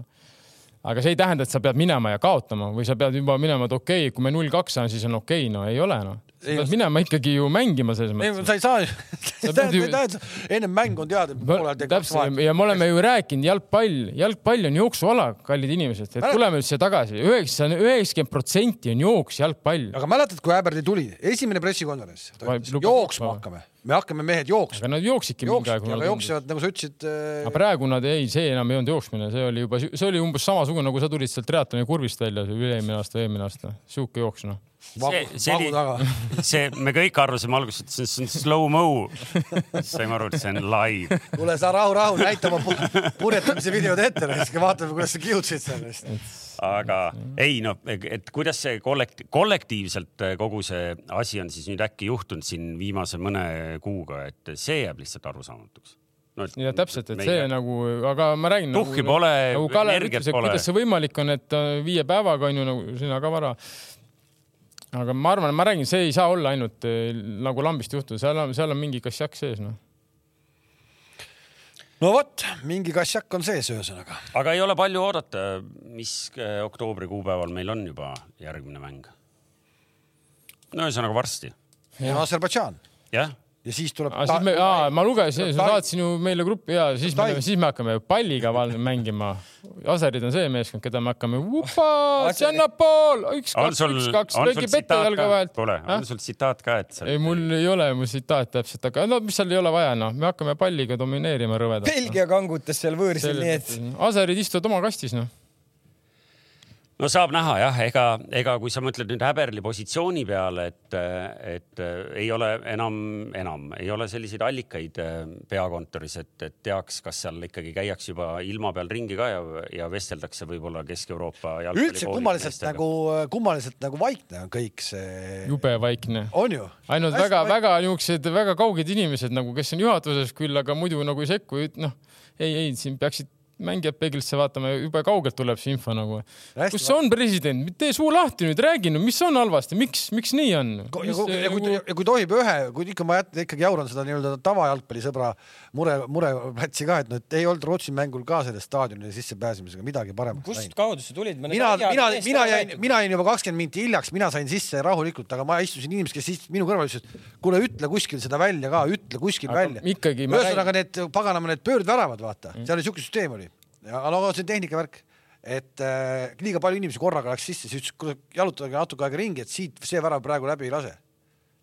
Aga see ei tähenda, et sa pead minema ja kaotama või sa pead juba minema, et okei okay,, kui me null kaks on, siis on okei okay., no ei ole noh. sa pead minema ikkagi ju mängima selles mõttes. sa ei saa, ju- ennem mängu on teada, et kaks täpselt ja me oleme ju rääkinud, jalgpall, jalgpall on jooksuala, kallid inimesed, et tuleme nüüd siia tagasi, üheksa, üheksakümmend protsenti on jooks, jalgpall. aga mäletad, kui Äberdi tuli, esimene pressikonverents, ta ütles, jooksma hakkame, me hakkame mehed jooksma. aga nad jooksidki mingi aeg. aga jooksevad, nagu sa ütlesid aga äh, praegu nad ei, see enam ei olnud jooksmine, see oli juba, see oli umbes samasugune, nagu sa tulid sealt triatloni kurvist välja, üle-eelmine aasta, eelmine aasta, sihuke jooks noh. Vagu, see vagu taga. see, me kõik arvasime alguses, et see on slow-mo. saime aru, et see on live. kuule, sa rahu-rahu näita oma pu- purjetamise videod ette, siis vaatame, kuidas sa kihutasid sellest. aga ei no, et kuidas see kollekt-, kollektiivselt kogu see asi on siis nüüd äkki juhtunud siin viimase mõne kuuga, et see jääb lihtsalt arusaamatuks no,. ja täpselt, et see nagu, aga ma räägin. Tuhhi pole, nagu energiat pole. kuidas see võimalik on, et äh, viie päevaga on ju nagu sina ka vara. Aga ma arvan, ma räägin, see ei saa olla ainult äh, nagu lambist juhtuda, seal on, seal on mingi kassjak sees noh. no vot, mingi kassjak on sees ühesõnaga. aga ei ole palju oodata, mis äh, oktoobri kuupäeval meil on juba järgmine mäng. no ühesõnaga varsti, Aserbaidžaan jah ja siis tuleb. ma lugesin, sa saatsin ju meile gruppi ja siis me siis me hakkame palliga mängima. Aserid on see meeskond, keda me hakkame, üks, on kaks, sul, üks, kaks, on sul löögi tsitaat jalga vahelt. kuule, on sul tsitaat ka, et sa ei, mul ei ole mu tsitaat täpselt, aga no mis seal ei ole vaja, noh, me hakkame palliga domineerima rõvedalt. Belgia kangutas seal võõrsil, nii et Aserid istuvad oma kastis, noh. No saab näha jah, ega, ega kui sa mõtled nüüd Häberli positsiooni peale, et, et ei ole enam, enam ei ole selliseid allikaid äh, peakontoris, et, et teaks, kas seal ikkagi käiakse juba ilma peal ringi ka ja, ja vesteldakse võib-olla Kesk-Euroopa üldse kummaliselt nagu, kummaliselt nagu vaikne on kõik see. jube vaikne. on ju? ainult väga-väga niisugused väga kauged inimesed nagu, kes on juhatuses küll, aga muidu nagu ei sekku, noh, ei, ei, siin peaksid mängijad peeglisse vaatama, jube kaugelt tuleb see info nagu. Kus on president, tee suu lahti nüüd, räägi nüüd, mis on halvasti, miks, miks nii on? ja kui, ja kui, ja kui tohib ühe, kui ikka ma jät- ikkagi jauran seda nii-öelda tavajalgpallisõbra mure, mureplatsi ka, et noh, et ei olnud Rootsi mängul ka selle staadionile sissepääsemisega midagi paremat kust kaudu sa tulid? mina, mina, mina jäin, mina jäin juba kakskümmend minti hiljaks, mina sain sisse rahulikult, aga ma istusin inimesed, kes istusid minu kõrval, ütlesid, kuule, ütle kuskil seda välja ka, ütle kuskil Aga välja. ühesõnaga need paganama need pöördväravad, vaata mm., seal oli siuke süsteem oli. Aga no see on tehnikavärk, et äh, liiga palju inimesi korraga läks sisse, siis ütles, kuule jalutage natuke aega ringi, et siit see värav praegu läbi ei lase.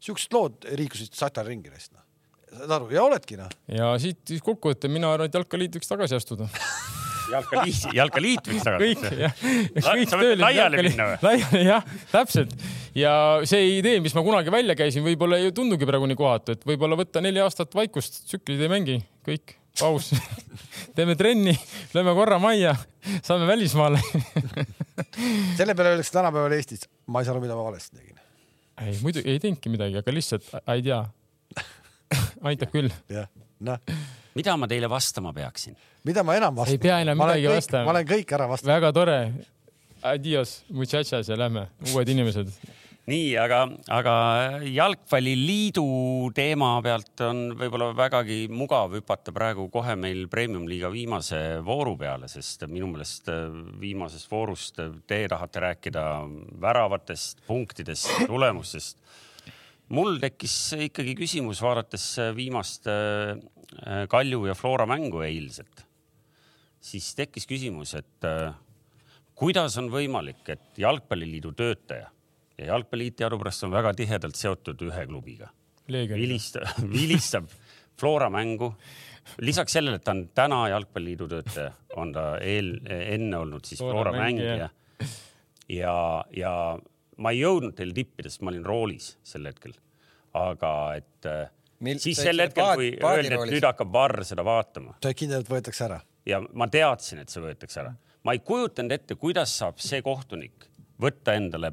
siuksed lood liikusid satal ringi neist, noh. saad aru, ja oledki noh. ja siit siis kokkuvõte, mina arvan, et jalkaliit võiks tagasi astuda. jalkaliit, jalkaliit võiks kõik tagasi. jah, kõik sa mõtled töölised laiali minna või? laiali jah, täpselt. ja see idee, mis ma kunagi välja käisin, võib-olla ei tundugi praegu nii kohatu, et võib-olla võtta neli aastat vaikust, tsüklid ei mängi, kõik, paus. teeme trenni, lööme korra majja, saame välismaale. selle peale öeldakse tänapäeval Eestis, ma ei saa aru, mida ma valesti tegin. ei muidu ei teinudki midagi, aga lihtsalt ei tea. aitab küll. jah, noh, mida ma teile vastama peaksin? mida ma enam vastan? Ei pea enam midagi kõik, vastama. ma olen kõik ära vastanud. väga tore. Adios, muchachas ja lähme, uued inimesed. nii, aga, aga jalgpalliliidu teema pealt on võib-olla vägagi mugav hüpata praegu kohe meil premium-liiga viimase vooru peale, sest minu meelest äh, viimasest voorust äh, te tahate rääkida väravatest, punktidest, tulemustest. mul tekkis ikkagi küsimus, vaadates äh, viimast Kalju ja Flora mängu eilset, siis tekkis küsimus, et kuidas on võimalik, et Jalgpalliliidu töötaja ja Jalgpalliliit teadupärast on väga tihedalt seotud ühe klubiga, vilistab, vilistab Flora mängu. lisaks sellele, et ta on täna Jalgpalliliidu töötaja, on ta eel, enne olnud siis Flora Flora mängija. ja, ja ma ei jõudnud teil tippida, sest ma olin roolis sel hetkel. aga et äh, Mil- siis sel hetkel, kui öeldi, et paadiroolis. nüüd hakkab Varr seda vaatama kindel, et võetakse ära? ja ma teadsin, et see võetakse ära. ma ei kujutanud ette, kuidas saab see kohtunik võtta endale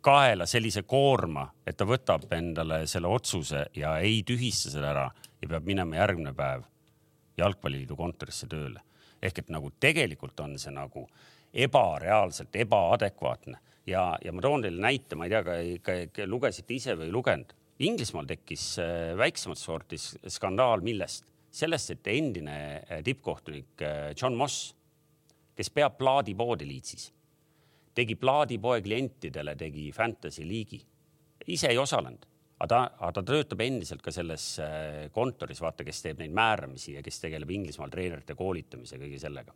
kaela sellise koorma, et ta võtab endale selle otsuse ja ei tühista seda ära ja peab minema järgmine päev jalgpalliliidu kontorisse tööle. ehk et nagu tegelikult on see nagu ebareaalselt ebaadekvaatne ja, ja ma toon teile näite, ma ei tea, ka lugesite ise või ei lugenud. Inglismaal tekkis äh, väiksemat sorti skandaal, millest? sellest, et endine äh, tippkohtunik äh, John Moss, kes peab plaadipoodi Liitsis, tegi plaadipoe klientidele, tegi Fantasy liigi. ise ei osalenud, aga ta, aga ta töötab endiselt ka selles äh, kontoris, vaata, kes teeb neid määramisi ja kes tegeleb Inglismaal treenerite koolitamise, kõige sellega.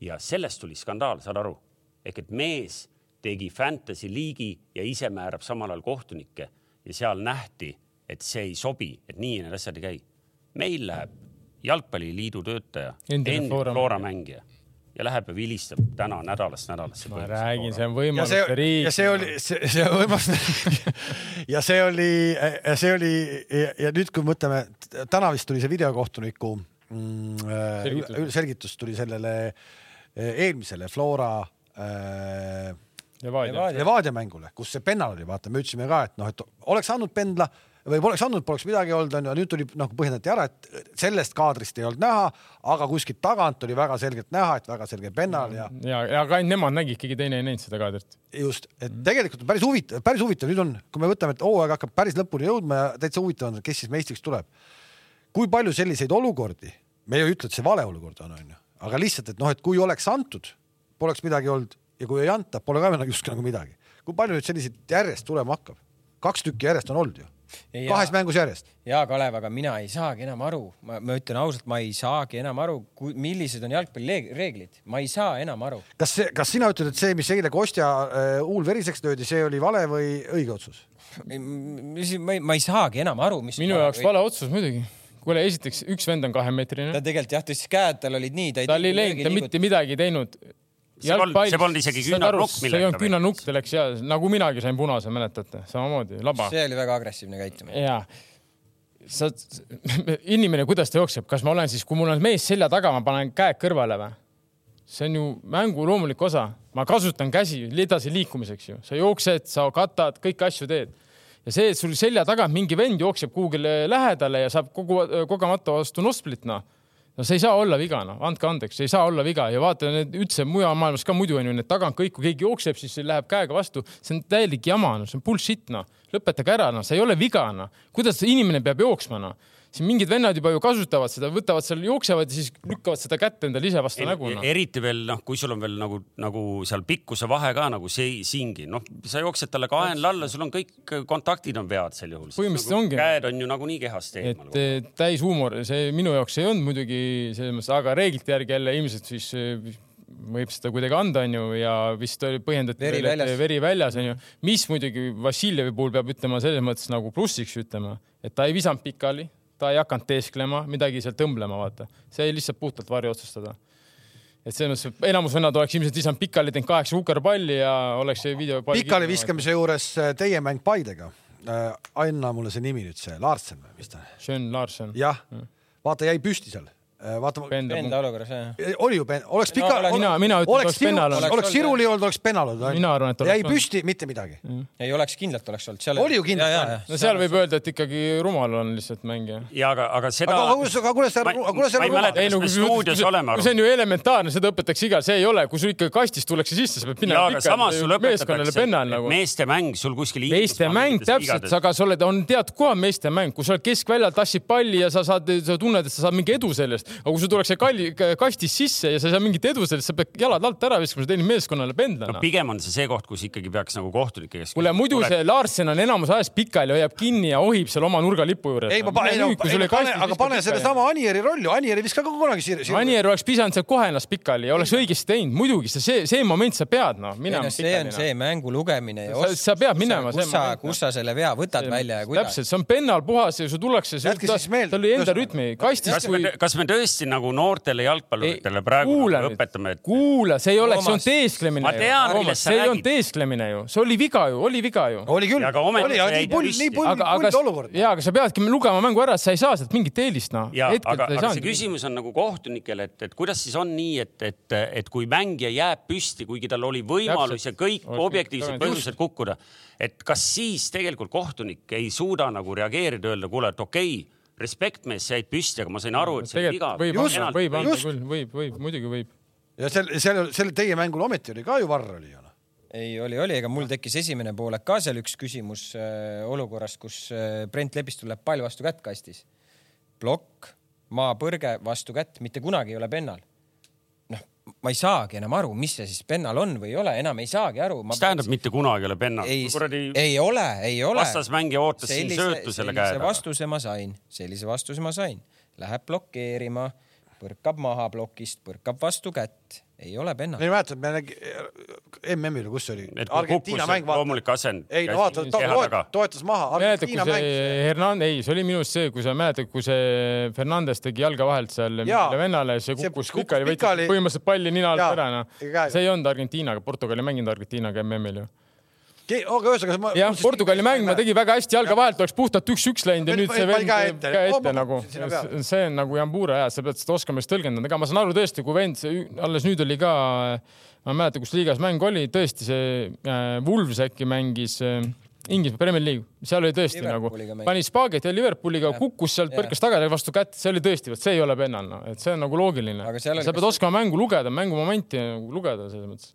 ja sellest tuli skandaal, saad aru? ehk et mees tegi Fantasy liigi ja ise määrab samal ajal kohtunikke ja seal nähti, et see ei sobi, et nii need asjad ei käi. meil läheb jalgpalliliidu töötaja, endine Flora mängija ja läheb ja vilistab täna nädalast nädalasse. ma räägin, see on võimaluste riik. ja see oli, see, see võimaluste ja see oli, ja see oli ja, ja nüüd, kui mõtleme, täna vist tuli see videokohtuniku mm, selgitus. selgitus tuli sellele eelmisele Flora äh, Levadia, Levadia mängule, kus see pennal oli, vaata, me ütlesime ka, et noh, et oleks andnud pendla või poleks andnud, poleks midagi olnud, onju, nüüd tuli nagu põhjendati ära, et sellest kaadrist ei olnud näha, aga kuskilt tagant oli väga selgelt näha, et väga selge pennal ja. ja, ja aga ainult nemad nägid, keegi teine ei näinud seda kaadrit. just, et tegelikult on päris huvitav, päris huvitav, nüüd on, kui me võtame, et hooaeg hakkab päris lõpuni jõudma ja täitsa huvitav on, kes siis meistriks tuleb. kui palju selliseid olukordi, me ei ütle, et see vale olukord on, onju, aga lihtsalt, et noh, et kui oleks antud, poleks midagi olnud ja kui ei anta, pole ka nagu justkui nagu midagi. kui palju nüüd selliseid järjest tulema hakkab? kaks tükki järjest on olnud ju. Kahes mängus järjest. ja Kalev, aga mina ei saagi enam aru, ma, ma ütlen ausalt, ma ei saagi enam aru, millised on jalgpallireeglid, ma ei saa enam aru. kas see, kas sina ütled, et see, mis eile Kostja äh, huul veriseks löödi, see oli vale või õige otsus? ma ei, ma ei saagi enam aru, mis. minu jaoks vale otsus muidugi kuule, esiteks üks vend on kahemeetrine. ta tegelikult jah, tõstis käed, tal olid nii. ta ei läinud, ta mitte midagi teinud see polnud, see polnud isegi küünarnukk. see ei olnud küünarnukk, ta läks ja nagu minagi sain punase, mäletate, samamoodi, laba. see oli väga agressiivne käitumine. ja, sa, inimene, kuidas ta jookseb, kas ma olen siis, kui mul on mees selja taga, ma panen käed kõrvale või? see on ju mängu loomulik osa, ma kasutan käsi edasiliikumiseks ju, sa jooksed, sa katad, kõiki asju teed ja see, et sul selja tagant mingi vend jookseb kuhugile lähedale ja saab kogu kogemata vastu nostplit, noh no see ei saa olla viga, noh, andke andeks, see ei saa olla viga. Ja vaata need üldse mujal maailmas ka muidu on ju need tagant kõik, kui keegi jookseb, siis läheb käega vastu, see on täielik jama, no see on bullshit, noh, lõpetage ära, noh, see ei ole viga, noh, kuidas inimene peab jooksma, noh siin mingid vennad juba ju kasutavad seda, võtavad seal, jooksevad ja siis lükkavad seda kätt endale ise vastu nägu no.. eriti veel noh, kui sul on veel nagu, nagu seal pikkuse vahe ka nagu see siingi, noh, sa jooksed talle kaenla alla, sul on kõik kontaktid on vead sel juhul. põhimõtteliselt nagu, ongi. käed on ju nagunii kehast eemal. et eh, täis huumor, see minu jaoks ei olnud muidugi selles mõttes, aga reeglite järgi jälle ilmselt siis eh, võib seda kuidagi anda, onju, ja vist oli põhjendati veri väljas, veri väljas onju, mis muidugi Vassiljevi puhul peab ütlema selles mõttes nagu plussiks ütlema, et ta ei visanud pikali ta ei hakanud teesklema, midagi seal tõmblema, vaata. see oli lihtsalt puhtalt varju otsustada. et selles mõttes enamus vennad oleks ilmselt visanud pikali, teinud kaheksa kukerpalli ja oleks see video. pikali viskamise juures äh, teie mäng Paidega äh,. anna mulle see nimi nüüd, see Larsen või mis ta? Schön Larsen. jah, vaata jäi püsti seal Äh, vaata. Enda olukorras jah. oli ju, oleks pika no,. mina, mina ütlen, oleks pennal olnud. oleks Siruli olnud, oleks pennal olnud. mina arvan, et oleks. jäi püsti, mitte midagi mm.. ei oleks kindlalt oleks olnud. seal oli ju kindlalt. no seal võib öelda, et ikkagi rumal on lihtsalt mängija. ja aga, aga seda. aga kuidas, aga kuidas see, kuidas see rumal. ei no kui stuudios oleme. see on ju elementaarne, seda õpetatakse igal, see ei ole, kui sul ikka kastist tullakse sisse, sa pead minema pikalt meeskonnale pennal nagu. meeste mäng sul kuskil. meeste mäng täpselt, aga sa oled, on teatud kohal meeste mäng, kui sa oled keskväljal, tassid palli ja sa saad, sa tunned, et sa saad mingi edu sellest, aga kui sul tuleks see palli kastist sisse ja sa ei saa mingit edu sellest, sa pead jalad alt ära viskama, sa teenid meeskonnale pendlana no,. pigem on see see koht, kus ikkagi peaks nagu kohtunike käest. kuule, muidu tuleb... see Larsen on enamus ajast pikali, hoiab kinni ja ohib seal oma nurgalipu juures. ei, ma panen, no, ei, pane, aga pane sellesama Anieri rolli, Anieri viska ka kunagi siia. Anier oleks pidanud seal kohe ennast pikali ja oleks õigesti teinud, muidugi see, see moment sa pead noh minema. see on see mängu lugemine ja oskus. sa pead minema. kus sa, kus sa selle vea võtad välja ja kuidas. täpselt, see on pennal puhas ja sul tullakse. tal oli enda rütmi. kas me tõesti nagu noortele jalgpalluritele praegu kuula nagu õpetame, et. kuula, see ei ole, see on teesklemine. ma tean, millest sa räägid. see ei olnud teesklemine ju, see oli viga ju, oli viga ju. oli küll, oli, nii pull, nii pull, pull olukord. ja, aga sa peadki lugema mängu ära, sa ei saa sealt mingit eelist, noh. aga, aga see küsimus on nagu kohtunikele, et, et kuidas siis on nii, et, et, et kui mängija jääb püsti, kuigi tal oli võimalus ja kõik objektiivsed põhjused kukkuda, et kas siis tegelikult kohtunik ei suuda nagu reageerida, öelda, kuule, et okei okay, respekt mees, sa jäid püsti, aga ma sain aru, et see on viga. võib võib võib, võib, muidugi võib. ja seal, seal, seal teie mängul ometi oli ka ju varr oli ju noh. ei, oli, oli, ega mul tekkis esimene poolek ka seal üks küsimus äh, olukorrast, kus äh, Brent Lepistul läheb pall vastu kätt kastis. plokk, maapõrge vastu kätt, mitte kunagi ei ole pennal. Ma ei saagi enam aru, mis see siis pennal on või ei ole, enam ei saagi aru. mis tähendab, mitte kunagi ei ole pennal? ei, ei ole, ei ole. vastasmängija ootas sellise, siin söötu selle käe taga. vastuse ma sain, sellise vastuse ma sain. Läheb blokeerima, põrkab maha plokist, põrkab vastu kätt ei ole pennal. ei mäleta, me nägi MM-il, kus see oli? Argentiina mäng. loomulik asend. ei no vaata, ta toetas maha. Argentiina mäng. Hernan-, ei, see oli minu arust see, kui sa mäletad, kui see Fernandes tegi jalga vahelt seal vennale, see kukkus pikali, võttis põhimõtteliselt palli nina alt ära, noh. see ei olnud Argentiinaga, Portugal ei mänginud Argentiinaga MM-il ju aga ühesõnaga ma. jah, Portugali mäng, ma tegin väga hästi jalga vahelt, oleks puhtalt üks-üks läinud ja nüüd see vend käe ette, käe ette nagu, see on nagu jambura ja sa pead seda oskama just tõlgendada, ega ma saan aru tõesti, kui vend alles nüüd oli ka, ma ei mäleta, kus liigas mäng oli, tõesti see äh, Wolves äkki mängis äh, Inglismaa Premier League, seal oli tõesti nagu, pani spaageti ja Liverpooliga, kukkus sealt, põrkas tagasi vastu kätt, see oli tõesti, vot see ei ole pennal, noh, et see on nagu loogiline. sa pead oskama mängu lugeda, mängumomenti nagu lugeda selles mõttes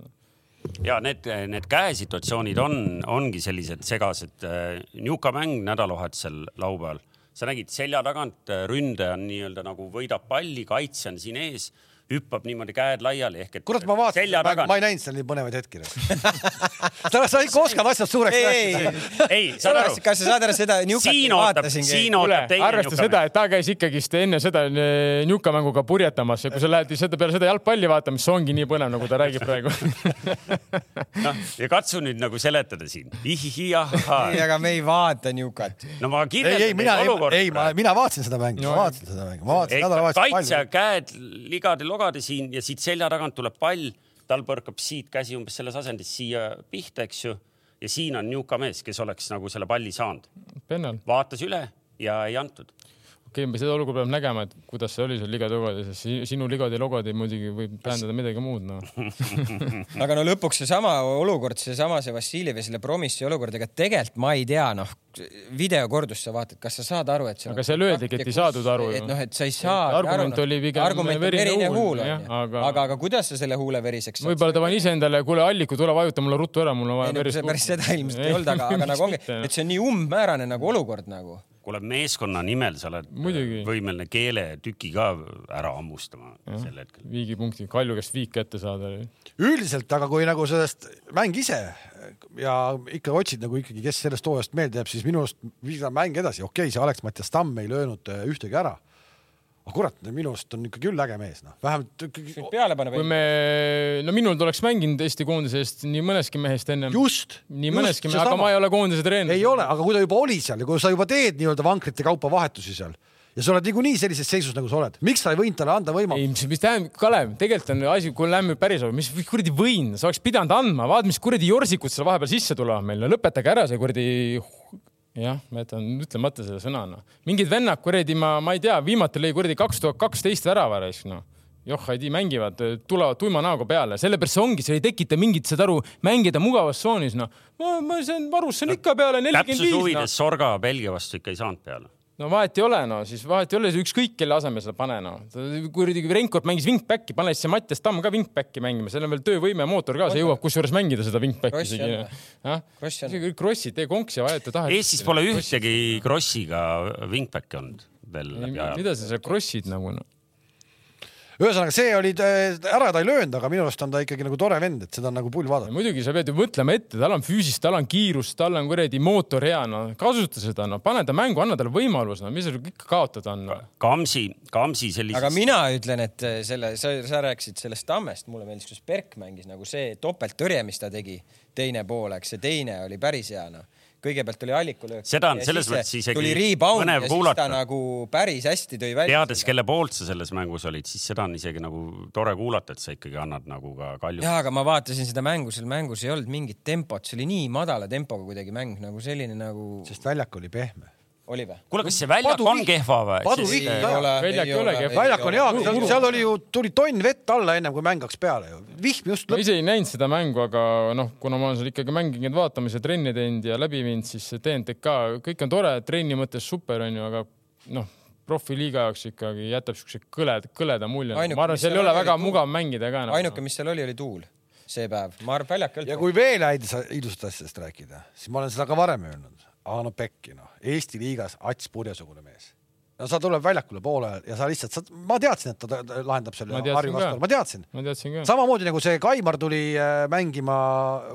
ja need, need käesituatsioonid on, ongi sellised segased. niuka mäng nädalavahetusel laupäeval, sa nägid selja tagant ründaja on nii-öelda nagu võidab palli, kaitsja on siin ees hüppab niimoodi käed laiali ehk et. kurat, ma vaatasin, ma ei näinud seal nii põnevaid hetki sa, sa ikka oskad asjad suureks rääkida. ei, saad aru. kas sa saad aru seda? siin ootab, siin ootab teine. arvesta seda, et ta käis ikkagist enne seda eh, Njuka mänguga purjetamas ja kui sa lähed seda peale seda jalgpalli vaatama, siis ongi nii põnev, nagu ta räägib praegu noh, ja katsu nüüd nagu seletada siin. ei, aga me ei vaata Njukat. no ma kirjeldan neid olukorda. ei, ma, mina vaatasin seda mängu, ma vaatasin seda mängu, ma vaatasin nädalavahetusel. kaitsja käed ligadi logade siin ja siit selja tagant tuleb pall, tal põrkab siit käsi umbes selles asendis siia pihta, eks ju. ja siin on niuka mees, kes oleks nagu selle palli saanud. vaatas üle ja ei antud okei okay,, seda olukorda peab nägema, et kuidas see oli seal ligade logodi, sest sinu ligade logodi muidugi võib tähendada midagi muud, noh aga no lõpuks seesama olukord, seesama see Vassiljev ja selle Promissi olukord, ega tegelikult ma ei tea, noh, videokordust sa vaatad, kas sa saad aru, et aga seal öeldigi, et ei saadud aru. et noh, et sa ei saa. argument no, oli pigem verine huul, onju. aga, aga, aga kuidas sa selle huule veriseks saad? võib-olla ta pani iseendale, kuule, Alliku, tule vajuta mulle ruttu ära, mul on vaja verist. päris seda ilmselt ei olnud, aga, aga nagu ongi, et see on nii umbmäärane nagu olukord nagu kuule, meeskonna nimel sa oled Muidugi. võimeline keeletüki ka ära hammustama ja, sel hetkel. viigipunkti, Kalju käest viik kätte saada. üldiselt, aga kui nagu sellest mäng ise ja ikka otsid nagu ikkagi, kes sellest hooajast meelde jääb, siis minu arust viis mäng edasi, okei okay,, see Alex-Mattias Tamm ei löönud äh, ühtegi ära aga kurat, minu arust on ikka küll äge mees, noh, vähemalt ikkagi. peale paneb. kui me, no minul oleks mänginud Eesti koondise eest nii mõneski mehest ennem. just. nii mõneski, aga sama. ma ei ole koondise treener. ei ole, aga kui ta juba oli seal ja kui sa juba teed nii-öelda vankrite kaupa vahetusi seal ja sa oled niikuinii sellises seisus, nagu sa oled, miks sa ei võinud talle anda võimalust? ei, mis, mis tähendab, Kalev, tegelikult on asi, kui lähme päris, mis kuradi võin, sa oleks pidanud andma, vaata, mis kuradi jorsikud seal vahepeal sisse tulevad meil, no lõpetage ära see kuradi jah, ma jätan ütlemata selle sõna, noh. mingid vennad kuradi, ma, ma ei tea, viimati lõi kuradi kaks tuhat kaksteist värava noh. joh, ei tea, mängivad, tulevad tuima näoga peale, sellepärast see ongi, see ei tekita mingit, saad aru, mängida mugavas tsoonis, noh. ma, ma, see on varus, see on ikka peale nelikümmend viis. täpsuse huvides no. Sorga Belgia vastu ikka ei saanud peale no vahet ei ole, no siis vahet ei ole, ükskõik kelle asemel sa pane, no. kuradi Renkord mängis wingback'i, pane siis see Mattias Tamm ka wingback'i mängima, seal on veel töövõime mootor ka, see jõuab kusjuures mängida seda wingback'i isegi. Krossi, tee konksi ja vajuta taha. Eestis pole ühtegi Krossiga wingback'i olnud veel läbi aja. mida sa seal krossid nagu noh ühesõnaga, see oli, ära ta ei löönud, aga minu arust on ta ikkagi nagu tore vend, et seda on nagu pull vaadata. muidugi sa pead ju mõtlema ette, tal on füüsist, tal on kiirust, tal on kuradi mootor hea, no kasuta seda, no pane ta mängu, anna talle võimalus, no mis sul ikka kaotada on no.? Kamsi, Kamsi sellises. aga mina ütlen, et selle, sa, sa rääkisid sellest Tammest, mulle meeldis, kuidas Berk mängis nagu see topelttõrje, mis ta tegi, teine pool, eks see teine oli päris hea, noh kõigepealt oli allikulöök. seda on selles mõttes isegi tuli rebound ja siis kuulata. ta nagu päris hästi tõi välja. teades, kelle poolt sa selles mängus olid, siis seda on isegi nagu tore kuulata, et sa ikkagi annad nagu ka Kalju. ja, aga ma vaatasin seda mängu, seal mängus ei olnud mingit tempot, see oli nii madala tempoga kuidagi mäng nagu selline nagu. sest väljak oli pehme oli või? kuule, kas see väljak on kehva või? paduvihk ei ole. väljak ei ole kehva. väljak on hea, seal oli ju, tuli tonn vett alla ennem kui mäng hakkas peale ju. vihm just. ma ise ei näinud seda mängu, aga noh, kuna ma olen seal ikkagi mänginud vaatamas ja trenni teinud ja läbi viinud, siis TNTK, kõik on tore, trenni mõttes super onju, aga noh, profiliiga jaoks ikkagi jätab siukse kõleda, kõleda mulje. ma arvan, seal ei ole väga mugav mängida ka. ainuke, mis seal oli, oli tuul see päev, ma arvan, väljak ei olnud. ja kui veel häid ilusat asjadest rääkida, siis ma olen seda ka varem öelnud aga no pekki noh, Eesti liigas Ats purjesugune mees. no sa tuleb väljakule poole ja sa lihtsalt, ma teadsin, et ta lahendab selle Harju vastu ma teadsin. ma teadsin ka. samamoodi nagu see Kaimar tuli äh, mängima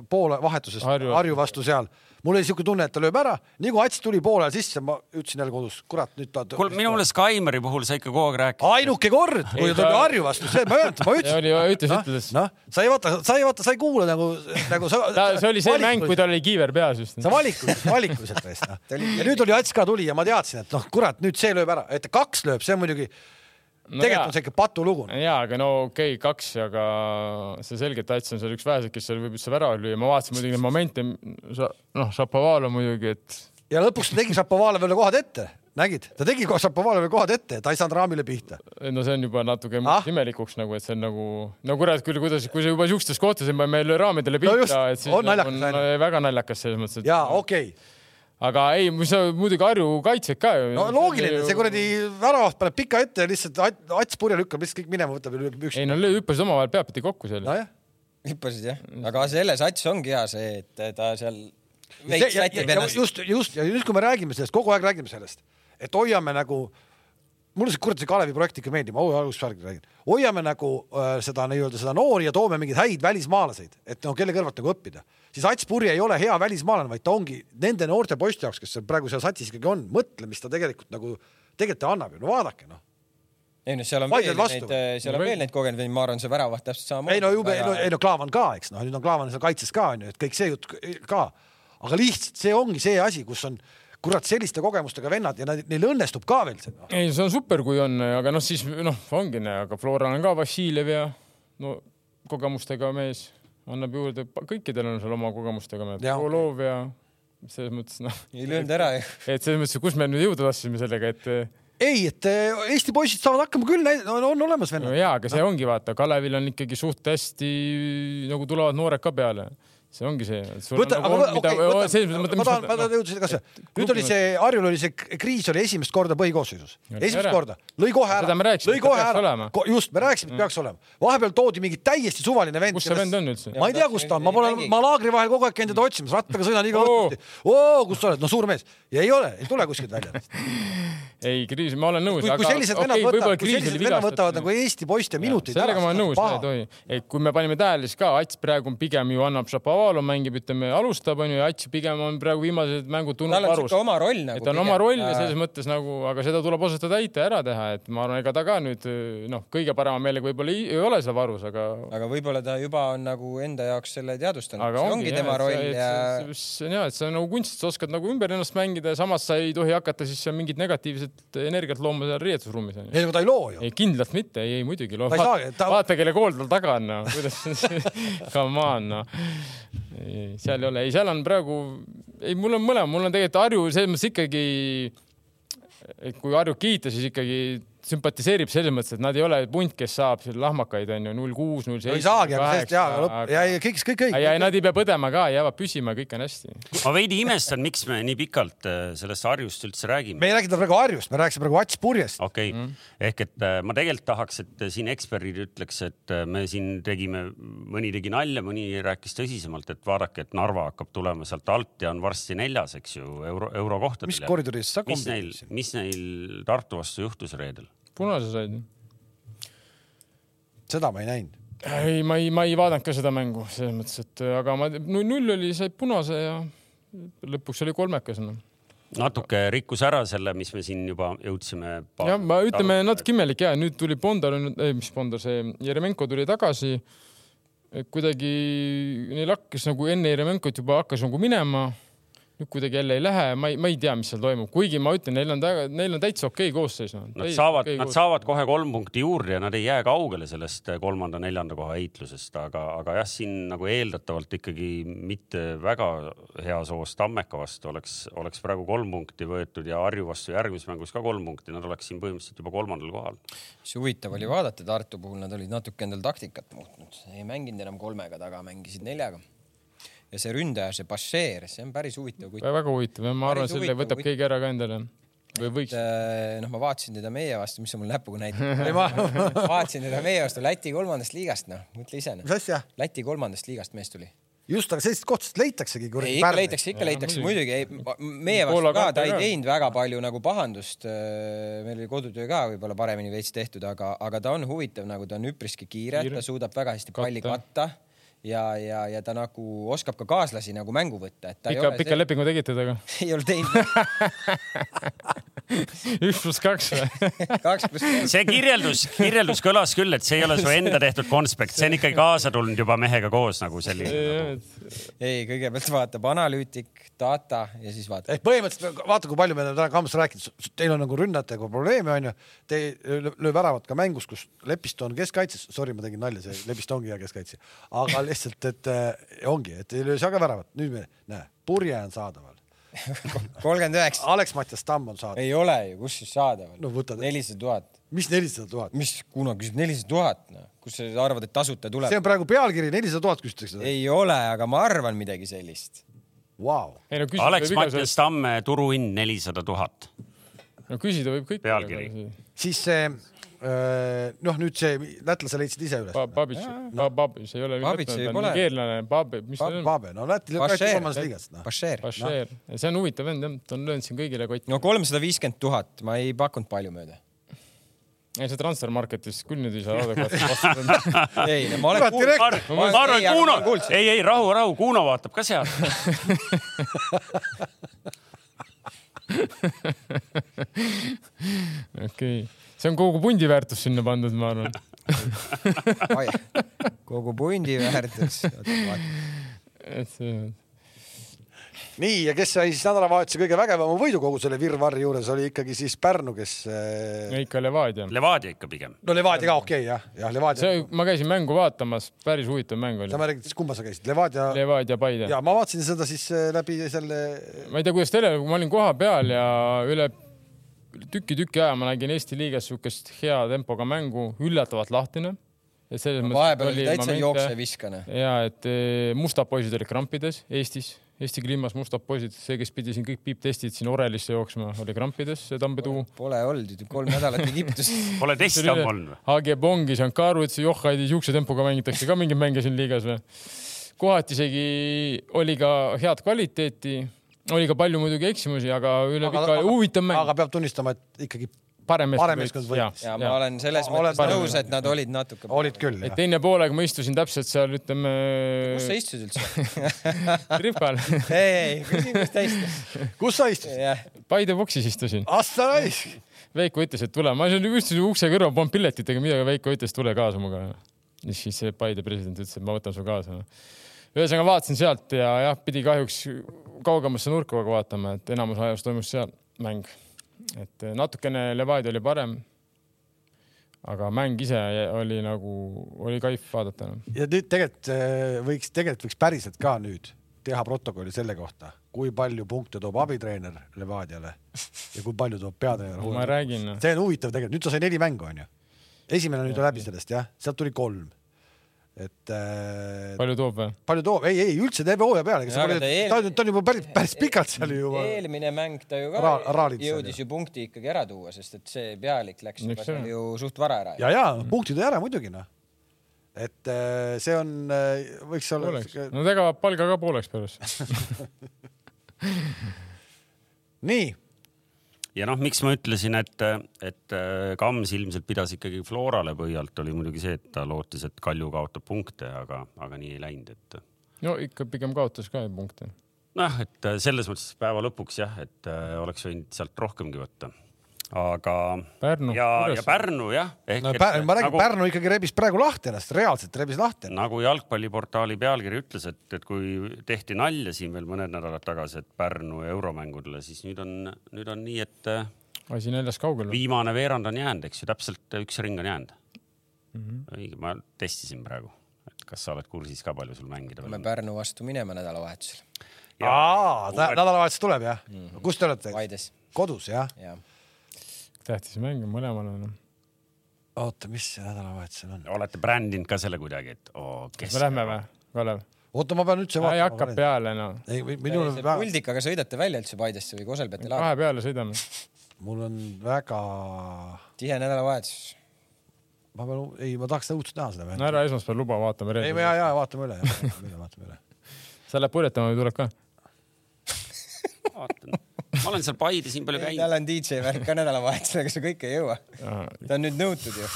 poole vahetuses Harju. Harju vastu seal. Mul oli siuke tunne, et ta lööb ära, nii kui Ats tuli poole sisse, ma ütlesin jälle kodus, kurat, nüüd ta. kuule, minu meelest Kaimari puhul sa ikka kogu aeg rääkisid. ainuke kord, kui ta tuli Harju vastu, see ma ei öelnud, ma Ja oli- ütlesin. ütles- ütles. noh, sa ei vaata, sa ei vaata, sa ei kuula nagu, nagu sa. ta, see oli see mäng, kui tal oli kiiver peas just. sa valikuliselt, valikuliselt tõesti noh. ja nüüd oli Ats ka tuli ja ma teadsin, et noh, kurat, nüüd see lööb ära, et kaks lööb, see on muidugi, tegelikult on see ikka patulugu. jaa, aga no okei okay,, kaks, aga see selgelt Ats on seal üks väheseid, kes seal võib üldse värava lüüa, ma vaatasin muidugi neid momente, noh, Šapovalov muidugi, et ja lõpuks tegi Šapovalovile kohad ette, nägid, ta tegi Šapovalovile kohad ette, ta ei saanud raamile pihta. no see on juba natuke Ah? imelikuks nagu, et see on nagu, no kurat küll, kuidas, kui sa juba siukestes kohtades ei meil raamidele No pihta, et siis on nagu naljakas, no, väga naljakas selles mõttes, et ja okei okay., aga ei, sa muidugi Harju kaitsjad ka ju. no loogiline, see kuradi väravaht paneb pika ette ja lihtsalt At- Ats purje lükkab lihtsalt kõik minema, võtab ja lükkab ei no löö- hüppasid omavahel peapidi kokku seal. nojah, hüppasid jah, aga selles Ats ongi hea see, et ta seal veits sätib ennast. just, just ja nüüd, kui me räägime sellest, kogu aeg räägime sellest, et hoiame nagu mulle see kurat see Kalevi projekt ikka meeldib, ma algusest räägin, hoiame nagu äh, seda nii-öelda seda noori ja toome mingeid häid välismaalaseid, et no kelle kõrvalt nagu õppida, siis Ats Purje ei ole hea välismaalane, vaid ta ongi nende noorte poiste jaoks, kes seal praegu seal satsis ikkagi on, mõtle, mis ta tegelikult nagu tegelikult ta annab ju, no vaadake noh. ei noh, seal on Vaidled veel vastu. neid, seal on veel neid kogenud vendi, ma arvan, see väravaht täpselt samamoodi. ei no jube, ei no, ei no Klaavan ka, eks noh, nüüd on Klaavan seal kaitses ka onju, et kõik see jutt ka, aga lihtsalt see ongi see asi, kus on kurat selliste kogemustega vennad ja nad, neil õnnestub ka veel no.. ei, see on super, kui on, aga noh, siis noh, ongi, aga Floral on ka Vassiljev ja no kogemustega mees annab juurde, kõikidel on seal oma kogemustega mees, Volov ja selles mõttes noh, ei löönud ära ju. et selles mõttes, kus me nüüd jõuda tahtsime sellega, et ei, et eh, Eesti poisid saavad hakkama küll, on, on olemas no vennad. jaa, aga see ongi vaata, Kalevil on ikkagi suht hästi nagu tulevad noored ka peale. See ongi see. võta, aga võ- okei, võta, selles mõttes, ma tahan, ma tahan jõuda sinna ka, nüüd oli see, Harjul oli see kriis oli esimest korda põhikoosseisus, esimest ära. korda, lõi kohe ära lõi kohe ära just, me rääkisime, et peaks olema, vahepeal toodi mingi täiesti suvaline vend. kus see vend on üldse? ma ei tea, kus ta on, ma pole, ma laagri vahel kogu aeg käinud teda otsimas, rattaga sõidan iga Oo. õhtuti. oo, kus sa oled, no suur mees ja ei ole, ei tule kuskilt välja. ei, kriis, ma olen nõus. kui, kui sellised vennad võtavad, kui sellised vennad võtavad nagu Eesti poiste minuteid sellega ma olen nõus, ei tohi. et kui me panime tähele, siis ka Ats praegu on pigem ju annab Šapovalov mängib, ütleme, alustab onju ja Ats pigem on praegu viimased mängud tulnud tal on varus oma roll nagu. et on oma roll ja selles mõttes nagu, aga seda tuleb osata täita ja ära teha, et ma arvan, ega ta ka nüüd noh, kõige parema meelega võib-olla ei, ei ole seal varus, aga. aga võib-olla ta juba on nagu enda jaoks selle teadvustanud. see ongi, ongi jah, tema et roll ja see- on hea, et sa nagu kunst, sa oskad nagu ümber ennast mängida ja samas sa ei tohi hakata siis seal mingit energiat looma seal riietusruumis onju. ei, aga ta ei loo ju. ei kindlalt mitte, ei, ei muidugi. Ta ei saagi, ta- vaata, kelle kool tal taga on, noh, kuidas, come on, noh. seal ei ole, ei, seal on praegu, ei, mul on mõlema, mul on tegelikult Harju selles mõttes ikkagi, et kui Harju kiita, siis ikkagi sümpatiseerib selles mõttes, et nad ei ole punt, kes saab seal lahmakaid onju, null kuus, null no ei seitse. saagi, aga sellest jaa, aga lõpp ja ei kõik, kõik, kõik. ja, nad ei pea põdema ka, jäävad püsima, kõik on hästi. ma veidi imestan, miks me nii pikalt äh, sellest Harjust üldse räägime me ei räägi praegu Harjust, me rääkisime praegu Ats Purjest. okei okay., ehk et äh, ma tegelikult tahaks, et siin eksperdid ütleks, et äh, me siin tegime, mõni tegi nalja, mõni rääkis tõsisemalt, et vaadake, et Narva hakkab tulema sealt alt ja on varsti neljas, eks ju, euro, eurokohtadel. mis koridoris sa mis neil mis neil Tartu vastu juhtus reedel? Punase said. seda ma ei näinud. ei, ma ei, ma ei vaadanud ka seda mängu selles mõttes, et aga ma, null oli, said punase ja lõpuks oli kolmekas noh. natuke rikkus ära selle, mis me siin juba jõudsime. jah, ma ütleme natuke imelik ja nüüd tuli Bondar, mis Bondar, see Jeremenko tuli tagasi. kuidagi neil hakkas nagu enne Jeremenkot juba hakkas nagu minema. Nüüd kuidagi jälle ei lähe, ma ei, ma ei tea, mis seal toimub, kuigi ma ütlen, neil on, neil on täitsa okei koosseis no.. Nad saavad, nad saavad kohe kolm punkti juurde ja nad ei jää kaugele sellest kolmanda-neljanda koha heitlusest, aga, aga jah, siin nagu eeldatavalt ikkagi mitte väga hea soos Tammeka vastu oleks, oleks praegu kolm punkti võetud ja Harju vastu järgmises mängus ka kolm punkti, nad oleks siin põhimõtteliselt juba kolmandal kohal. mis huvitav oli vaadata Tartu puhul, nad olid natuke endal taktikat muutnud, ei mänginud enam kolmega taga, mängisid neljaga. Ja see ründaja, see Bashir, see on päris huvitav väga huvitav, ma arvan, selle huvitav, võtab huvitav. keegi ära ka endale või võiks. noh, ma vaatasin teda meie vastu, mis sa mul näpuga näitad? vaatasin teda meie vastu Läti kolmandast liigast, noh, mõtle ise noh mis. asja? Läti kolmandast liigast mees tuli. just, aga sellistest kohtadest leitaksegi. ei, ikka leitakse, ikka leitakse, muidugi. meie Poola vastu ka, ta ei teinud väga palju nagu pahandust. meil oli kodutöö ka võib-olla paremini veits tehtud, aga, aga ta on huvitav, nagu ta on üpriski kiire, Kiire. ta suudab väga hästi palli Katta. katta ja, ja, ja ta nagu oskab ka kaaslasi nagu mängu võtta, et ta pika, pika ole, lepingu tegite temaga? ei ole teinud üks pluss kaks või? kaks pluss kolm. see kirjeldus, kirjeldus kõlas küll, et see ei ole su enda tehtud konspekt, see on ikkagi kaasa tulnud juba mehega koos nagu selline nagu.. ei, kõigepealt vaatab analüütik, data ja siis vaatab. ehk põhimõtteliselt vaata, kui palju me oleme täna Kambas rääkinud, teil on nagu rünnajatega probleeme onju, te lööb väravat ka mängus, kus Lepisto on keskkaitses, sorry, ma tegin nalja, see Lepisto ongi hea keskkaitsja, aga lihtsalt, et äh, ongi, et ei löö seal ka väravat, nüüd me, näe, purje on saadaval, kolmkümmend üheksa. Alex-Mattias Tamm on saadaval, ei ole ju, kus siis saadaval? No nelisada tuhat. Mis nelisada tuhat, mis, kuna küsib nelisada tuhat, noh, kus sa arvad, et tasuta tuleb see? on praegu pealkiri, nelisada tuhat küsitakse, ei ole, aga ma arvan midagi sellist. ei no Alex Mattias Tamme turuhind nelisada tuhat. no küsida võib kõik. Pealkiri. siis see äh, noh, nüüd see lätlase leidsid ise üles. Babic, Babic ei ole. Babic ei pole. nigeerlane, Babic, mis ta on? Pabe, no Läti Bašer. kolmandas liigas, noh. Bashir. Bashir, see on huvitav vend jah, ta on löönud siin kõigile kotti. no kolmsada viiskümmend tuhat, ma ei pakkunud palju mööda. ei, see transfer market'is küll nüüd ei saa adekvaatselt vastu tulla. ei, ma olen direktor! ma arvan, et Kuno, ei, ei rahu, rahu, Kuno vaatab ka sealt. okei, see on kogu pundi väärtus sinna pandud, ma arvan. kogu pundi väärtus. et see, nii ja kes sai siis nädalavahetuse kõige vägevama võidu kogu selle virvarri juures oli ikkagi siis Pärnu, kes. ikka Levadia. Levadia ikka pigem. no Levadia ka okei okay, jah, jah Levadia. see, ma käisin mängu vaatamas, päris huvitav mäng sa oli. ma räägin, kumba sa käisid, Levadia? Levadia, Paide. ja ma vaatasin seda siis äh, läbi selle. ma ei tea, kuidas teile, ma olin kohapeal ja üle tüki-tüki aja ma nägin Eesti liigas siukest hea tempoga mängu, üllatavalt lahtine. et selles vahepeal oli täitsa jookse-viskane. ja et eh, mustad poisid olid krampides Eestis, Eesti kliimas mustad poisid, see, kes pidi siin kõik piiptestid siin Orelisse jooksma, oli krampides, see Tambetuu. Pole olnud, kolm nädalat Egiptus. Pole testi ammu olnud või? AG Bongi, Šankaru ütles, joh, Heidi, siukse tempoga mängitakse ka mingeid mänge siin liigas või? kohati isegi oli ka head kvaliteeti, oli ka palju muidugi eksimusi, aga üle pika huvitav mäng. aga peab tunnistama, et ikkagi parem parem meeskond võitis. ja ma olen selles Oled mõttes parem. nõus, et nad olid natuke. olid küll et teine poolega ma istusin täpselt seal, ütleme. kus sa istud üldse? ripal, ei, ei, küsimus täiesti. kus sa istusid? Paide boksis istusin. Asta raisk. Veiko ütles, et tule, ma olin just ukse kõrval, polnud piletit ega midagi, Veiko ütles, tule kaasa minuga. ja siis see Paide president ütles, et ma võtan su kaasa. ühesõnaga vaatasin sealt ja jah, pidi kahjuks kaugemasse nurka kogu aeg vaatama, et enamus ajast toimus seal mäng. Et natukene Levadia oli parem. aga mäng ise oli nagu, oli kaif vaadata. ja nüüd tegelikult äh, võiks, tegelikult võiks päriselt ka nüüd teha protokolli selle kohta, kui palju punkte toob abitreener Levadiale ja kui palju toob peatreener. ma räägin, see on huvitav tegelikult, nüüd ta sai neli mängu onju. esimene nüüd on läbi sellest jah, sealt tuli kolm. Et äh, palju toob või? palju toob, ei, ei üldse terve hooaja peale, ta eel- ta on, ta on juba päris, päris pikalt seal juba. eelmine mäng ta ju ka Ra- jõudis ju punkti ikkagi ära tuua, sest et see pealik läks juba seal on. ju suht vara ära. ja, ja punktid ära muidugi noh. et äh, see on, võiks olla no ega palga ka pooleks pärast. nii, ja noh, miks ma ütlesin, et, et äh, Kams ilmselt pidas ikkagi Florale pöialt, oli muidugi see, et ta lootis, et Kalju kaotab punkte, aga, aga nii ei läinud, et no ikka pigem kaotas ka punkte. noh, et äh, selles mõttes päeva lõpuks jah, et äh, oleks võinud sealt rohkemgi võtta. Aga Pärnu, ja, ja Pärnu jah. no Pärnu, ma räägin nagu..., Pärnu ikkagi rebis praegu lahti ennast, reaalselt rebis lahti. nagu jalgpalliportaali pealkiri ütles, et, et kui tehti nalja siin veel mõned nädalad tagasi, et Pärnu euromängudele, siis nüüd on, nüüd on nii, et äh, asi näljast kaugel. viimane veerand on jäänud, eks ju, täpselt üks ring on jäänud mm. Mhm. -hmm. õige, ma testisin praegu, et kas sa oled kursis ka, palju sul mängida me? Pärnu vastu minema nädalavahetusel, aa, nädalavahetus tuleb jah mm.? kus te olete? Paides, kodus jah? jah. Tähtis mäng on mõlemal on. oota, mis nädalavahetusel on? olete brändinud ka selle kuidagi, et oo, kes me lähme või, Kalev? oota, ma pean üldse ei hakka. peale noh, ei, minul on väga, puldikaga sõidate välja üldse Paidesse või Kosel peate laadima? kahe peale sõidame. mul on väga, tihe nädalavahetus. ma pean, ei, ma tahaks õudselt näha seda no ära esmaspäeval luba, vaatame ei, ja, ja vaatame üle, vaatame üle, vaatame üle. sa lähed purjetama või tuleb ka? vaatan, ma olen seal Paides nii palju käinud. tal on DJ värk ka nädalavahetusel, aga sa kõike ei jõua. ta on nüüd nõutud ju.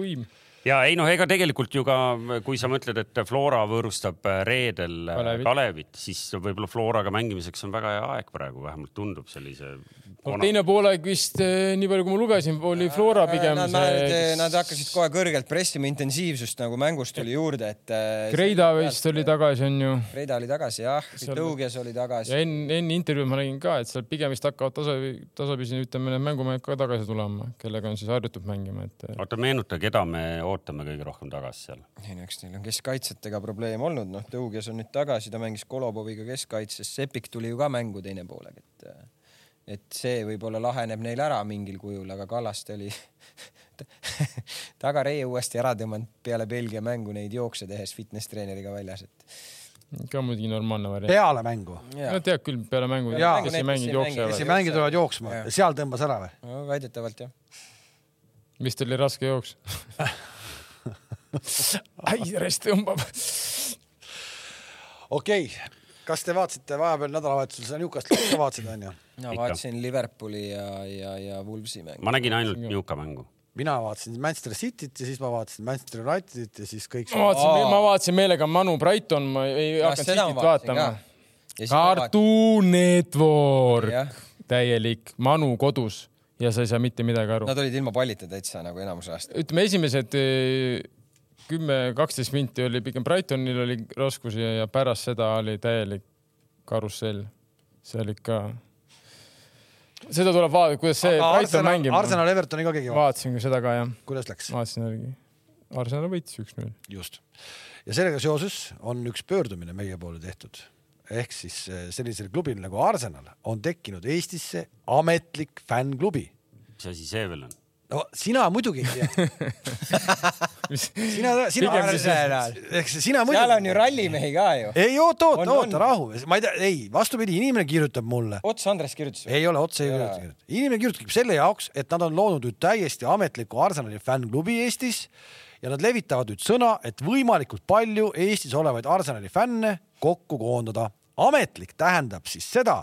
uim. ja ei noh, ega tegelikult ju ka, kui sa mõtled, et Flora võõrustab äh, reedel äh, Kalevit. Kalevit, siis võib-olla Floraga mängimiseks on väga hea aeg praegu, vähemalt tundub sellise. No teine poolaeg vist eh, nii palju, kui ma lugesin, oli Flora pigem Nad, nad, see. nad hakkasid kohe kõrgelt pressima, intensiivsust nagu mängust tuli juurde, et. Kreida vist oli tagasi, onju. Kreida oli tagasi jah, Tõuges oli tagasi ja. enne, enne intervjuud ma nägin ka, et seal pigem vist hakkavad tasa, tasapisi ütleme, need mängumehed ka tagasi tulema, kellega on siis harjutud mängima, et. oota, meenuta, keda me ootame kõige rohkem tagasi seal. ei no eks neil on keskkaitsjatega probleem olnud, noh, Tõuges on nüüd tagasi, ta mängis Koloboviga keskkaitses, Sepik tuli ju ka mängu teine poolega, et et see võib-olla laheneb neil ära mingil kujul, aga Kallaste oli tagareie uuesti ära tõmmanud peale Belgia mängu neid jookse tehes fitness treeneriga väljas, et ka muidugi normaalne variant. peale mängu, no tead küll peale mängu, Jaa. kes ei mänginud mängi, kes jooksevad ei. mängi, tulevad jooksma seal tõmbas ära või? no, väidetavalt jah. vist oli raske jooks. Aires tõmbab. okei okay., kas te vaatasite vahepeal nädalavahetusel seda Newcastle'i ka vaatasid onju? ma Ikka. vaatasin Liverpooli ja, ja, ja Wolvesi mängu. ma nägin ainult Newca mängu. mina vaatasin Manchester Cityt ja siis ma vaatasin Manchester Unitedit ja siis kõik. ma vaatasin Aa., ma vaatasin meelega Manu Brighton, ma ei hakanud Cityt vaatama. Cartoon Network täielik Manu kodus ja sa ei saa mitte midagi aru. Nad olid ilma pallita täitsa nagu enamus aastat. ütleme, esimesed kümme, kaksteist minti oli pigem Brightonil oli raskusi ja, pärast seda oli täielik karussell. see oli ikka, seda tuleb vaadata, kuidas see Brighton Arsenal, mängib. Arsenal Evertoni ka keegi vaatas, vaatasin seda ka jah, kuidas läks? vaatasin järgi. Arsenal võitis üks-null. just. ja sellega seoses on üks pöördumine meie poole tehtud. ehk siis eh, sellisel klubil nagu Arsenal on tekkinud Eestisse ametlik fännklubi. mis asi see veel on? No sina muidugi ei tea. sina, sina Pigem siis-, ehk siis sina seal muidugi on ju. rallimehi ka ju. ei oota, oota, oota, rahu, ma ei tea, ei, vastupidi, inimene kirjutab mulle. ots Andres kirjutas. ei ole otse ei kirjuta. inimene kirjutab selle jaoks, et nad on loonud nüüd täiesti ametliku Arsenali fännklubi Eestis ja nad levitavad nüüd sõna, et võimalikult palju Eestis olevaid Arsenali fänne kokku koondada. ametlik tähendab siis seda,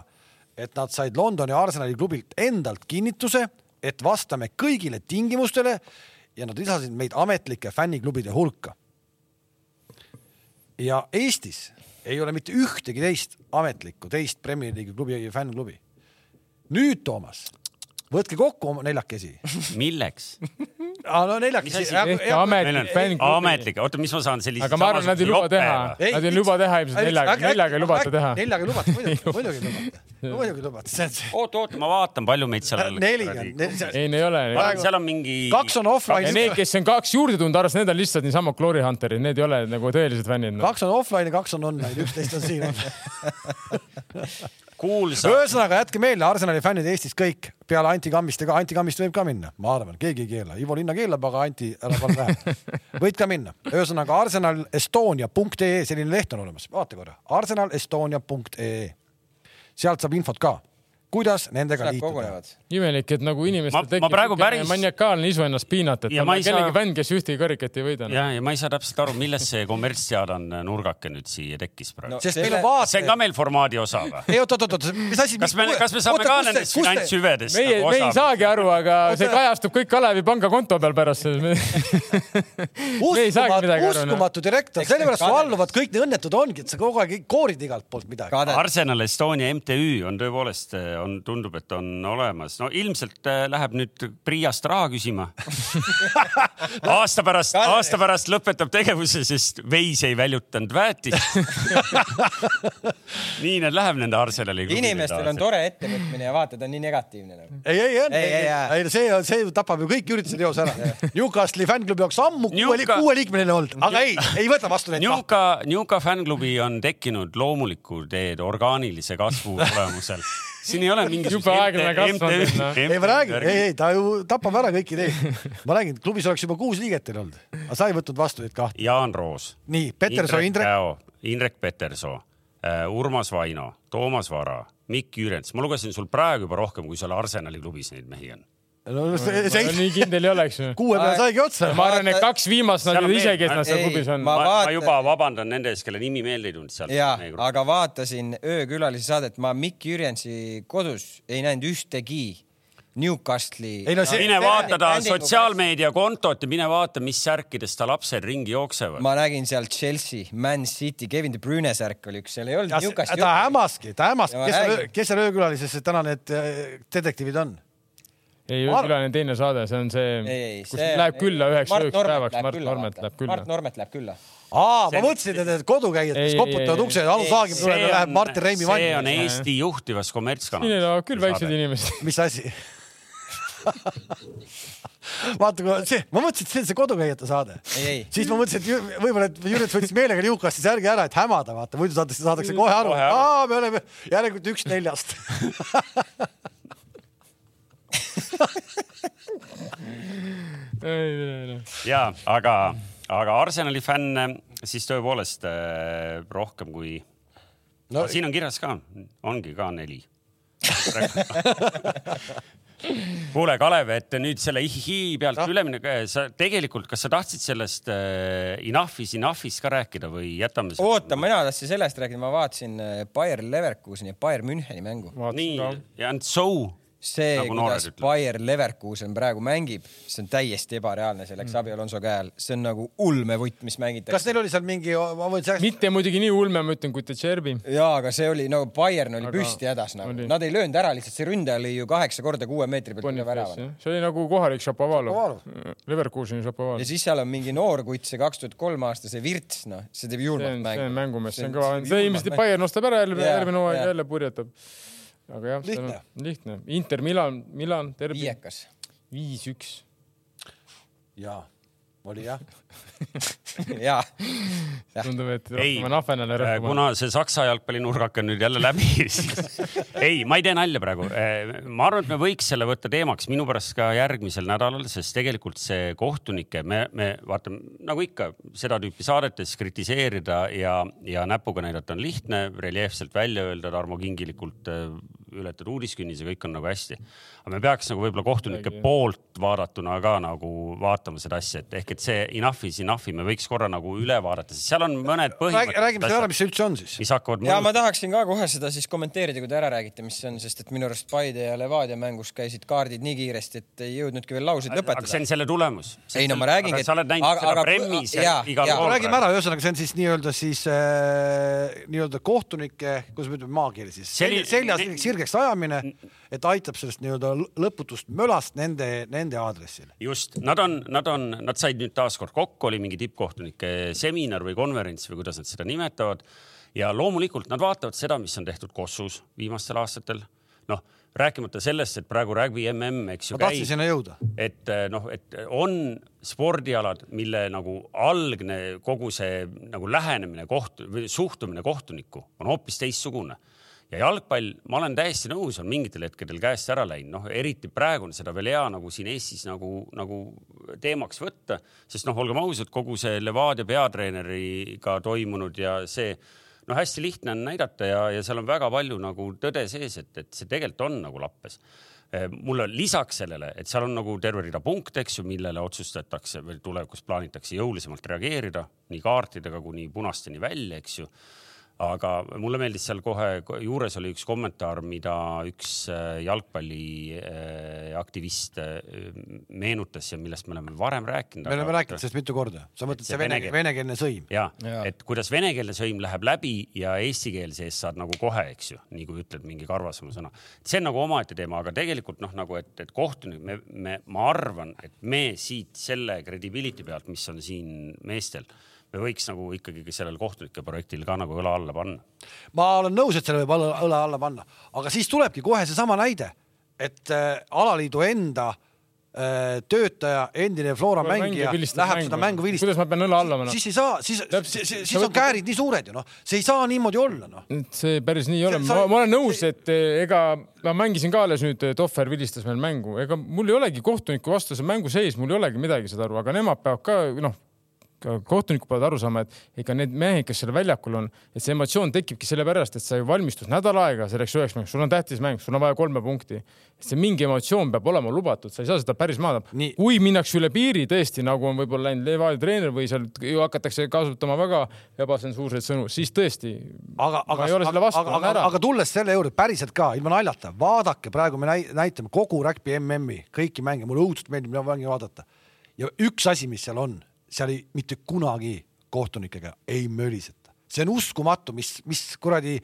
et nad said Londoni Arsenali klubilt endalt kinnituse, et vastame kõigile tingimustele ja nad lisasid meid ametlike fänniklubide hulka. ja Eestis ei ole mitte ühtegi teist ametlikku teist Premier League'i klubi fännklubi. nüüd, Toomas, võtke kokku oma neljakesi. milleks? no Mis neljakesi ametlik ametlik, oota, mis ma saan sellise. aga ma arvan, nad ei luba teha, nad ei luba teha ilmselt neljaga, neljaga ei lubata teha. neljaga ei lubata, muidugi, muidugi ei lubata. muidugi ei lubata, oota, oota, ma vaatan, palju meid seal neli on, ei, ei ole. seal on mingi. kaks on ja offline'is need, kes on kaks juurde tulnud, arvas, need on lihtsalt niisama Glory Hunterid, need ei ole nagu tõelised fännid no.. kaks on offline ja kaks on online, üksteist on siin. kuulsa, ühesõnaga jätke meelde, Arsenali fännid Eestis kõik peale Anti Kammiste ka, Anti Kammist võib ka minna, ma arvan, keegi ei keela, Ivo Linna keelab, aga Anti ära palun lähe. võid ka minna, ühesõnaga Arsenal Estonia.ee, selline leht on olemas, vaata korra, Arsenal Estonia.ee. sealt saab infot ka, kuidas nendega liituda. imelik, et nagu inimestel tekib päris- maniakaalne isu ennast piinata, et Ja ta ma on ei saa- kellegi fänn, kes ühtegi karikat ei võida no.. ja, ja ma ei saa täpselt aru, millest see kommertsteadane nurgake nüüd siia tekkis praegu No on see on vaate ka, meil formaadi osa või? ei oot, oot, oot, mis asi. kas me, kas me saame ka nendest finantshüvedest nagu me ei osa? saagi aru, aga see Oota. kajastub kõik Kalevi panga konto peal pärast. me ei saagi midagi aru. noh. uskumatu direktor, sellepärast su alluvad kõik nii õnnetud ongi, et sa kogu aeg koorid igalt poolt midagi. Arsenal Estonia MTÜ on tõepoolest, on, tundub, et on olemas. no ilmselt äh, läheb nüüd Priiast raha küsima. aasta pärast, aasta pärast lõpetab tegevuse, sest veis ei väljutanud väetist. nii need läheb nende Arsenali inimestel on. tore ettevõtmine ja vaata, ta on nii negatiivne nagu. ei, ei, ei, Ei, ei, ei, see on, see tapab ju kõik üritused eos ära. Newcastle'i fännklubi oleks ammu Newca- kuueliikmeline olnud, aga ei, ei võta vastu neid. Newca, Newca fännklubi on tekkinud loomulikul teed orgaanilise kasvu tulemusel. Siin ei ole mingisugust Jube aeglane kasv on teil, noh. ei, ma räägin, ei, ei, ta ju tapab ära kõiki neid. ma räägin, klubis oleks juba kuus liiget teil olnud, aga sa ei võtnud vastu neid kahte. Jaan Roos. nii, Petersoo, Indrek, Indrek Petersoo, Urmas Vaino, Toomas Vara, Mikk Jürents, ma lugesin sul praegu juba rohkem, kui seal Arsenali klubis neid mehi on. No see, see nii kindel ei oleks ju. kuue peale saigi otsa. ma arvan, et kaks viimast nad ju ise, kes nad seal klubis on. ma, ma juba vabandan nende ees, kelle nimi meelde ei tulnud seal. ja, aga vaatasin öökülalise saadet, ma Mikk Jürjensi kodus ei näinud ühtegi Newcastle'i. No, see, mine vaata ta sotsiaalmeediakontot ja mine vaata, mis särkides ta lapsed ringi jooksevad. ma nägin seal Chelsea, Man City, Kevin De Bruyne särk oli üks, seal ei olnud Newcastle'i. ta hämaski, ta hämaski, kes seal, kes seal öökülalises täna need äh, detektiivid on? Ei, öökülaline teine saade, see on see, kus see, läheb külla üheks ööks päevaks, Mart Normet läheb külla. Mart Normet läheb külla aa, ma mõtlesin, et need kodukäijad, kes koputavad ukse, Anu Saagim tuleb ja läheb Martin Reimi vanni. see on Eesti juhtivas kommertskanal. siin elavad küll väiksed inimesed. mis asi vaata, kui see, ma mõtlesin, et see on see kodukäijate saade. siis ma mõtlesin, et võib-olla, et Jürit võttis meelega Newcasti särgi ära, et hämada, vaata, muidu saadakse, saadakse kohe aru. aa, me oleme järelikult üks neljast ja, aga, aga Arsenali fänne siis tõepoolest äh, rohkem kui no,. siin on kirjas ka, ongi ka neli kuule, Kalev, et nüüd selle ihihi pealt no. üle minna, sa tegelikult, kas sa tahtsid sellest äh, Inahvis, Inahvis ka rääkida või jätame? oota, mina tahtsin sellest rääkida, ma vaatasin Bayer Leverkuseni ja Bayer Müncheni mängu. nii, ja and so see nagu, kuidas Bayer Leverkusen praegu mängib, see on täiesti ebareaalne, see läks mm. Abi Alonso käe all, see on nagu ulmevõtt, mis mängitakse. kas neil oli seal mingi, ma võin sellest... mitte muidugi nii ulme, ma ütlen, kui Tšerbi. ja, aga see oli, no Bayern oli aga... püsti hädas nagu, nad ei löönud ära, lihtsalt see ründaja lõi ju kaheksa korda kuue meetri pealt üle värava. see oli nagu kohalik Šapovalov, Leverkuseni Šapovalov. ja siis seal on mingi noor kutt, see kaks tuhat kolm aastase Virts, noh, see teeb julmat mängu. see on mängumees, see on kõva, see ilmselt Bayern ostab ära jälle, järgmine hooaeg jälle purjetab aga jah, lihtne, lihtne. Inter Milan, Milan, terve. viiekas. viis-üks. jaa, oli jah jaa. tundub, et rohkem on ahvenale rõhkuma. kuna see Saksa jalgpallinurgak on nüüd jälle läbi siis ei, ma ei tee nalja praegu. Eh, ma arvan, et me võiks selle võtta teemaks minu pärast ka järgmisel nädalal, sest tegelikult see kohtunike, me, me vaatame nagu ikka seda tüüpi saadetes kritiseerida ja, ja näpuga näidata on lihtne, reljeefselt välja öelda Tarmo Kingilikult eh, ületad uudiskünnis ja kõik on nagu hästi. aga me peaks nagu võib-olla kohtunike poolt vaadatuna ka nagu vaatama seda asja, et ehk et see enough is enough'i me võiks korra nagu üle vaadata, sest seal on mõned põhimõtted. räägime seda ära, mis see üldse on siis. mis hakkavad. ja ma tahaksin ka kohe seda siis kommenteerida, kui te ära räägite, mis see on, sest et minu arust Paide ja Levadia mängus käisid kaardid nii kiiresti, et ei jõudnudki veel lauseid lõpetada. aga see on selle tulemus. ei no ma räägingi. sa oled näinud aga, seda Premis ja igal pool. räägime ära, ühesõnaga see on siis nii-öelda siis äh, nii-öelda kohtunike, kuidas me ütleme maakeeli siis, selja sirgeks ajamine, et aitab sellest nii-öelda lõputust mölast nende, nende aadressil. just, nad on, nad on, nad said nüüd taaskord kokku, oli mingi tippkohtunike seminar või konverents või kuidas nad seda nimetavad. ja loomulikult nad vaatavad seda, mis on tehtud Kossus viimastel aastatel. noh, rääkimata sellest, et praegu rugby mm, eks ju. ma tahtsin sinna jõuda. et noh, et on spordialad, mille nagu algne kogu see nagu lähenemine koht- või suhtumine kohtunikku on hoopis teistsugune ja jalgpall, ma olen täiesti nõus, on mingitel hetkedel käest ära läinud, noh, eriti praegu on seda veel hea nagu siin Eestis nagu, nagu teemaks võtta, sest noh, olgem ausad, kogu see Levadia peatreeneriga toimunud ja see noh, hästi lihtne on näidata ja, ja seal on väga palju nagu tõde sees, et, et see tegelikult on nagu lappes. Eh, mul on lisaks sellele, et seal on nagu terve rida punkte, eks ju, millele otsustatakse või tulevikus plaanitakse jõulisemalt reageerida nii kaartidega kuni punasteni välja, eks ju aga mulle meeldis seal kohe juures oli üks kommentaar, mida üks äh, jalgpalliaktivist äh, meenutas ja millest me oleme varem rääkinud. me oleme rääkinud sellest mitu korda, sa mõtled see vene, venekeelne sõim? ja, ja., et kuidas venekeelne sõim läheb läbi ja eesti keel sees saad nagu kohe, eks ju, nii kui ütled mingi karvasema sõna. see on nagu omaette teema, aga tegelikult noh, nagu et, et kohtunik, me, me, ma arvan, et me siit selle credibility pealt, mis on siin meestel me võiks nagu ikkagi sellel kohtunike projektil ka nagu õla alla panna. ma olen nõus, et selle võib õla, õla alla panna, aga siis tulebki kohe seesama näide, et äh, alaliidu enda äh, töötaja, endine Flora mängija läheb mängu. seda mängu vilistama. kuidas ma pean õla alla panema? siis ei saa, siis, siis, siis on käärid nii suured ju noh, see ei saa niimoodi olla noh. see päris nii ei ole, ma, ma olen nõus, et eh, ega ma mängisin ka alles nüüd, eh, Tohver vilistas meil mängu, ega mul ei olegi kohtuniku vastu see mängu sees, mul ei olegi midagi, saad aru, aga nemad peavad ka noh kohtunikud peavad aru saama, et ega need mehed, kes seal väljakul on, et see emotsioon tekibki sellepärast, et sa ju valmistud nädal aega selleks üheks mänguks, sul on tähtis mäng, sul on vaja kolme punkti. see mingi emotsioon peab olema lubatud, sa ei saa seda päris maha. kui minnakse üle piiri tõesti, nagu on võib-olla läinud Levadia treener või seal hakatakse kasutama väga ebatsensuurseid sõnu, siis tõesti. aga, aga, aga, aga, aga, aga tulles selle juurde päriselt ka ilma naljata, vaadake, praegu me näitame kogu Rugby MM-i, kõiki mänge, mulle õudselt meeldib vaadata. ja üks asi, mis seal on, seal ei, mitte kunagi kohtunikega ei möliseta see on uskumatu, mis, mis kuradi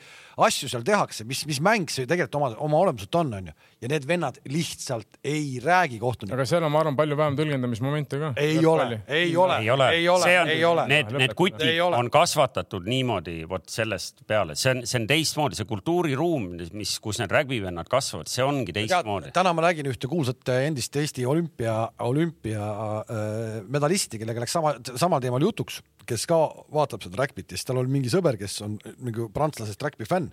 asju seal tehakse, mis, mis mäng see tegelikult oma, oma olemuselt on, onju. Ja need vennad lihtsalt ei räägi kohtunikega. aga seal on, ma arvan, palju vähem tõlgendamismomente ka. ei ole, ei ole, ei ole, ei ole, ei ole. Need, need kutid on kasvatatud niimoodi vot sellest peale, see on, see on teistmoodi, see kultuuriruum, mis, kus need rägbivennad kasvavad, see ongi teistmoodi. täna ma nägin ühte kuulsat endist Eesti olümpia, olümpia äh, medalisti, kellega läks sama, samal teemal jutuks kes ka vaatab seda räkpit ja siis tal oli mingi sõber, kes on nagu prantslasest räkpi fänn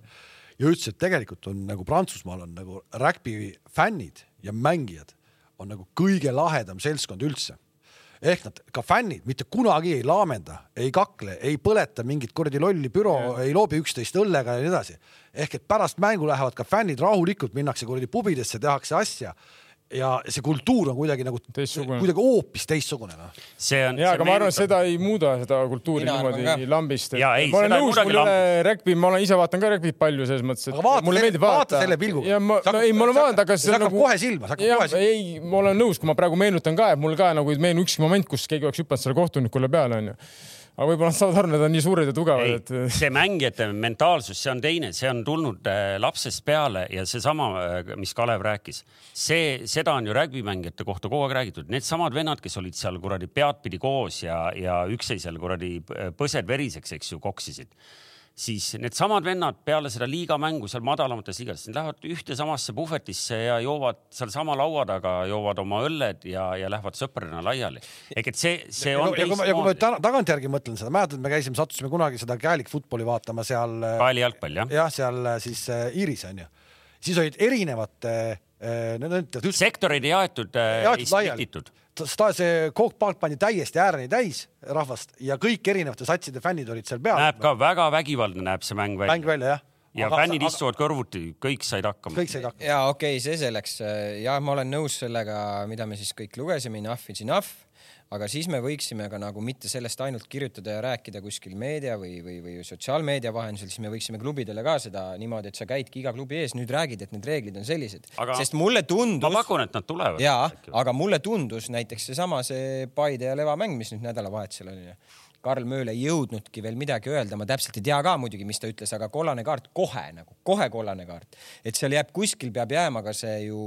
ja ütles, et tegelikult on nagu Prantsusmaal on nagu räkpi fännid ja mängijad on nagu kõige lahedam seltskond üldse. Ehk nad ka fännid mitte kunagi ei laamenda, ei kakle, ei põleta mingit kuradi lolli büro, ei loobi üksteist õllega ja nii edasi. ehk et pärast mängu lähevad ka fännid rahulikult, minnakse kuradi pubidesse, tehakse asja ja see kultuur on kuidagi nagu teistsugune. kuidagi hoopis teistsugune noh. see on. ja, aga ma arvan, et seda ei muuda seda kultuuri Mina niimoodi lambist. ma olen nõus, mul ei ole räkpi, ma olen ise vaatan ka räkpit palju selles mõttes, et vaata, mulle meeldib vaadata. vaata selle pilguga. ja ma, ei, ma olen vaadanud, aga see nagu. kohe silma, see hakkab kohe silma. ei, ma olen nõus, kui ma praegu meenutan ka, et mul ka nagu ei meenu ükski moment, kus keegi oleks hüpanud selle kohtunikule peale, onju aga võib-olla nad saavad aru, need on nii suured ja tugevad, et. see mängijate mentaalsus, see on teine, see on tulnud äh, lapsest peale ja seesama, äh, mis Kalev rääkis, see, seda on ju rägbimängijate kohta kogu aeg räägitud, needsamad vennad, kes olid seal kuradi peadpidi koos ja, ja üksteisel kuradi põsed veriseks, eks ju, koksisid siis needsamad vennad peale seda liigamängu seal madalamates liigades, nad lähevad ühte samasse puhvetisse ja joovad sealsama laua taga, joovad oma õlled ja, ja lähevad sõpradena laiali. ehk et see, see on ja, teistmoodi. ja kui ma tagantjärgi mõtlen seda, mäletad, me käisime, sattusime kunagi seda käelikfutboli vaatama seal. kaeli äh, jalgpall jah? jah, seal äh, siis äh, Iiris onju. siis olid erinevate äh,. sektorid jaetud äh,, ei splititud see kookpalk pandi täiesti ääreni täis rahvast ja kõik erinevate satside fännid olid seal peal. näeb ka väga vägivaldne, näeb see mäng välja. mäng välja jah ja aga, fännid aga, istuvad kõrvuti, kõik said hakkama. kõik said hakkama. ja okei okay,, see selleks. ja ma olen nõus sellega, mida me siis kõik lugesime, enough is enough aga siis me võiksime ka nagu mitte sellest ainult kirjutada ja rääkida kuskil meedia või, või, või sotsiaalmeedia vahendusel, siis me võiksime klubidele ka seda niimoodi, et sa käidki iga klubi ees, nüüd räägid, et need reeglid on sellised. sest mulle tundus. ma pakun, et nad tulevad. jaa, aga mulle tundus näiteks seesama see Paide ja Leva mäng, mis nüüd nädalavahetusel oli. Karl Mööl ei jõudnudki veel midagi öelda, ma täpselt ei tea ka muidugi, mis ta ütles, aga kollane kaart kohe nagu, kohe kollane kaart. et seal jääb, kuskil peab jääma ka see ju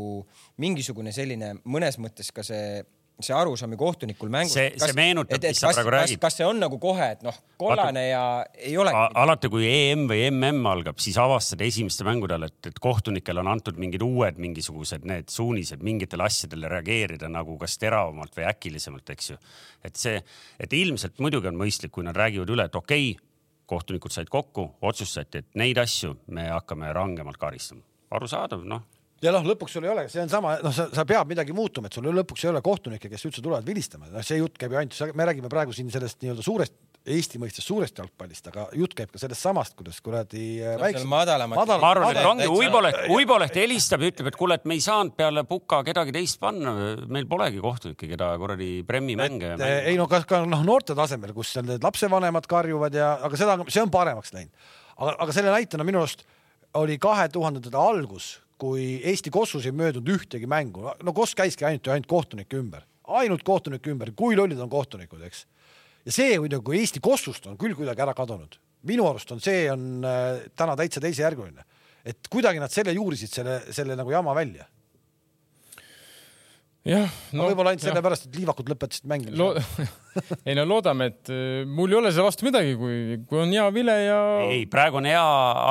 mingisugune selline mõnes mõttes ka see see arusaam ju kohtunikul mängus. see, see meenutab, mis sa praegu räägid. kas see on nagu kohe, et noh, kollane ja ei ole. alati, kui EM või MM algab, siis avastad esimeste mängude ajal, et, et kohtunikel on antud mingid uued mingisugused need suunised mingitele asjadele reageerida nagu kas teravamalt või äkilisemalt, eks ju. et see, et ilmselt muidugi on mõistlik, kui nad räägivad üle, et okei okay,, kohtunikud said kokku, otsustati, et neid asju me hakkame rangemalt karistama. arusaadav, noh ja noh, lõpuks sul ei ole, see on sama, noh, sa, sa pead midagi muutuma, et sul lõpuks ei ole kohtunikke, kes üldse tulevad vilistama, noh, see jutt käib ju ainult, me räägime praegu siin sellest nii-öelda suurest Eesti mõistes suurest jalgpallist, aga jutt käib ka sellest samast, kuidas kuradi äh, no, väiksem. madalamat madal, ma arvan, et ongi Uiboleht, Uiboleht helistab ja ütleb, et kuule, et me ei saanud peale Puka kedagi teist panna, meil polegi kohtunikke, keda kuradi Premi mänge. ei no kas ka noh, noorte tasemel, kus seal need lapsevanemad karjuvad ja, aga seda, see on paremaks läinud. aga, aga selle näitena minu arust oli kahe tuhandendate algus kui Eesti Kossus ei möödunud ühtegi mängu, no Koss käiski ainult ja ainult kohtunike ümber, ainult kohtunike ümber, kui lollid on kohtunikud, eks. ja see kuidagi, kui Eesti Kossust on küll kuidagi ära kadunud, minu arust on see on äh, täna täitsa teisejärguline, et kuidagi nad selle juurisid selle, selle nagu jama välja. Jah no,. võib-olla ainult sellepärast, et liivakud lõpetasid mängimist Lo... ei no loodame, et äh, mul ei ole selle vastu midagi, kui, kui on hea vile ja. ei, praegu on hea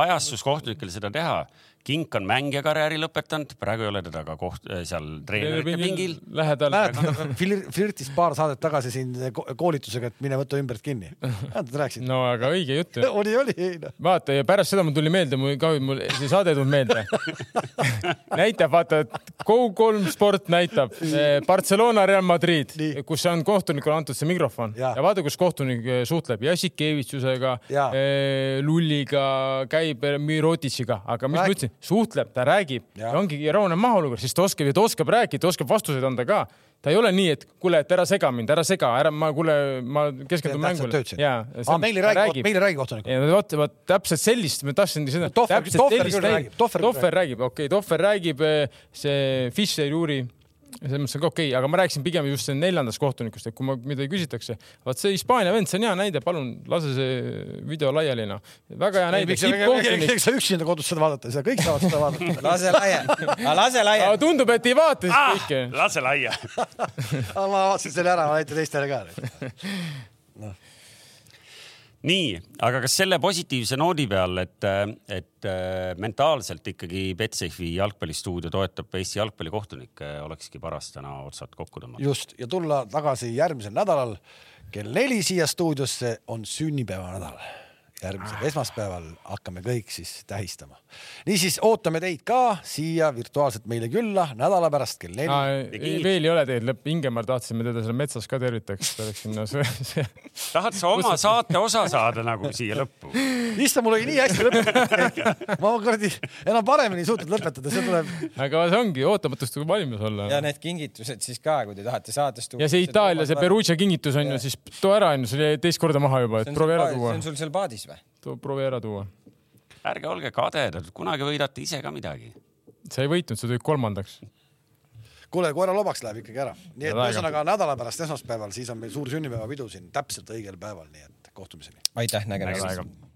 ajastus kohtunikel seda teha Kink on mängija karjääri lõpetanud, praegu ei ole teda ka koht, seal treenerite pingil. lähedal. mäletad, flirtis paar saadet tagasi siin ko- koolitusega, et mine võta ümbert kinni. mäletad, rääkisid? no aga õige jutt ju. oli, oli, ei noh. vaata ja pärast seda mul tuli meelde, mul ka, mul see saade ei tulnud meelde. näitab, vaata, Go3 sport näitab eh, Barcelona Real Madrid kus on kohtunikule antud see mikrofon Ja. ja, vaata, kus kohtunik eh, suhtleb Jassikevitsusega Ja., Lulliga, käib eh, Mirotitsiga, aga mis ma ütlesin, suhtleb, ta räägib Ja. ja, ongi rahuneb maha olukord, siis ta oskab ja ta oskab rääkida, ta oskab vastuseid anda ka ta ei ole nii, et kuule, et ära sega mind, ära sega, ära, ma kuule, ma keskendun mängule. jaa, meil ei räägi, meil ei räägi kohtunik. ja vot, vot täpselt sellist ma tahtsingi seda. Tohver- räägib, Tohver räägib, okei Tohver räägib, see Fischer Juri, selles mõttes on ka okei okay,, aga ma rääkisin pigem just neljandast kohtunikust, et kui ma midagi küsitakse, vaat see Hispaania vend, see on hea näide, palun lase see video laiali noh. väga hea näide, miks sa üksinda kodus seda vaadata ei saa, kõik saavad seda vaadata. lase laiali, lase aga laiali. tundub, et ei vaata siis kõike. lase laia. ma vaatasin selle ära, ma näitan teistele ka. nii, aga kas selle positiivse noodi peal, et, et äh, mentaalselt ikkagi Betsafe'i jalgpallistuudio toetab Eesti jalgpallikohtunikke, olekski paras täna otsad kokku tõmmata? just ja tulla tagasi järgmisel nädalal kell neli siia stuudiosse on sünnipäevanädal. Järgmisel esmaspäeval hakkame kõik siis tähistama. niisiis ootame teid ka siia virtuaalselt meile külla nädala pärast kell neli. veel ei ole tegelikult lõpp, Ingemar tahtsime teda seal metsas ka tervitaks, ta oleks sinna see.... tahad sa oma saate osa saada nagu siia lõppu? issand, mul oli nii hästi lõpetatud. ma kuradi enam paremini ei suutnud lõpetada, see tuleb. aga see ongi ootamatust tuleb valmis olla. ja need kingitused siis ka, kui te tahate saates tuua. ja see Itaalia, see Perugia kingitus on ju, siis too ära on ju, see oli teist korda maha juba, et proovi ära tuua see on. sul seal paadis või? proovi ära tuua. ärge olge kadedad, kunagi võidate ise ka midagi. sa ei võitnud, sa tulid kolmandaks. kuule, koera lobaks läheb ikkagi ära. nii et ühesõnaga nädala pärast esmaspäeval, siis on meil suur sünnipäevapidu siin täpselt õigel päeval, nii et kohtumiseni. aitäh, nägemist.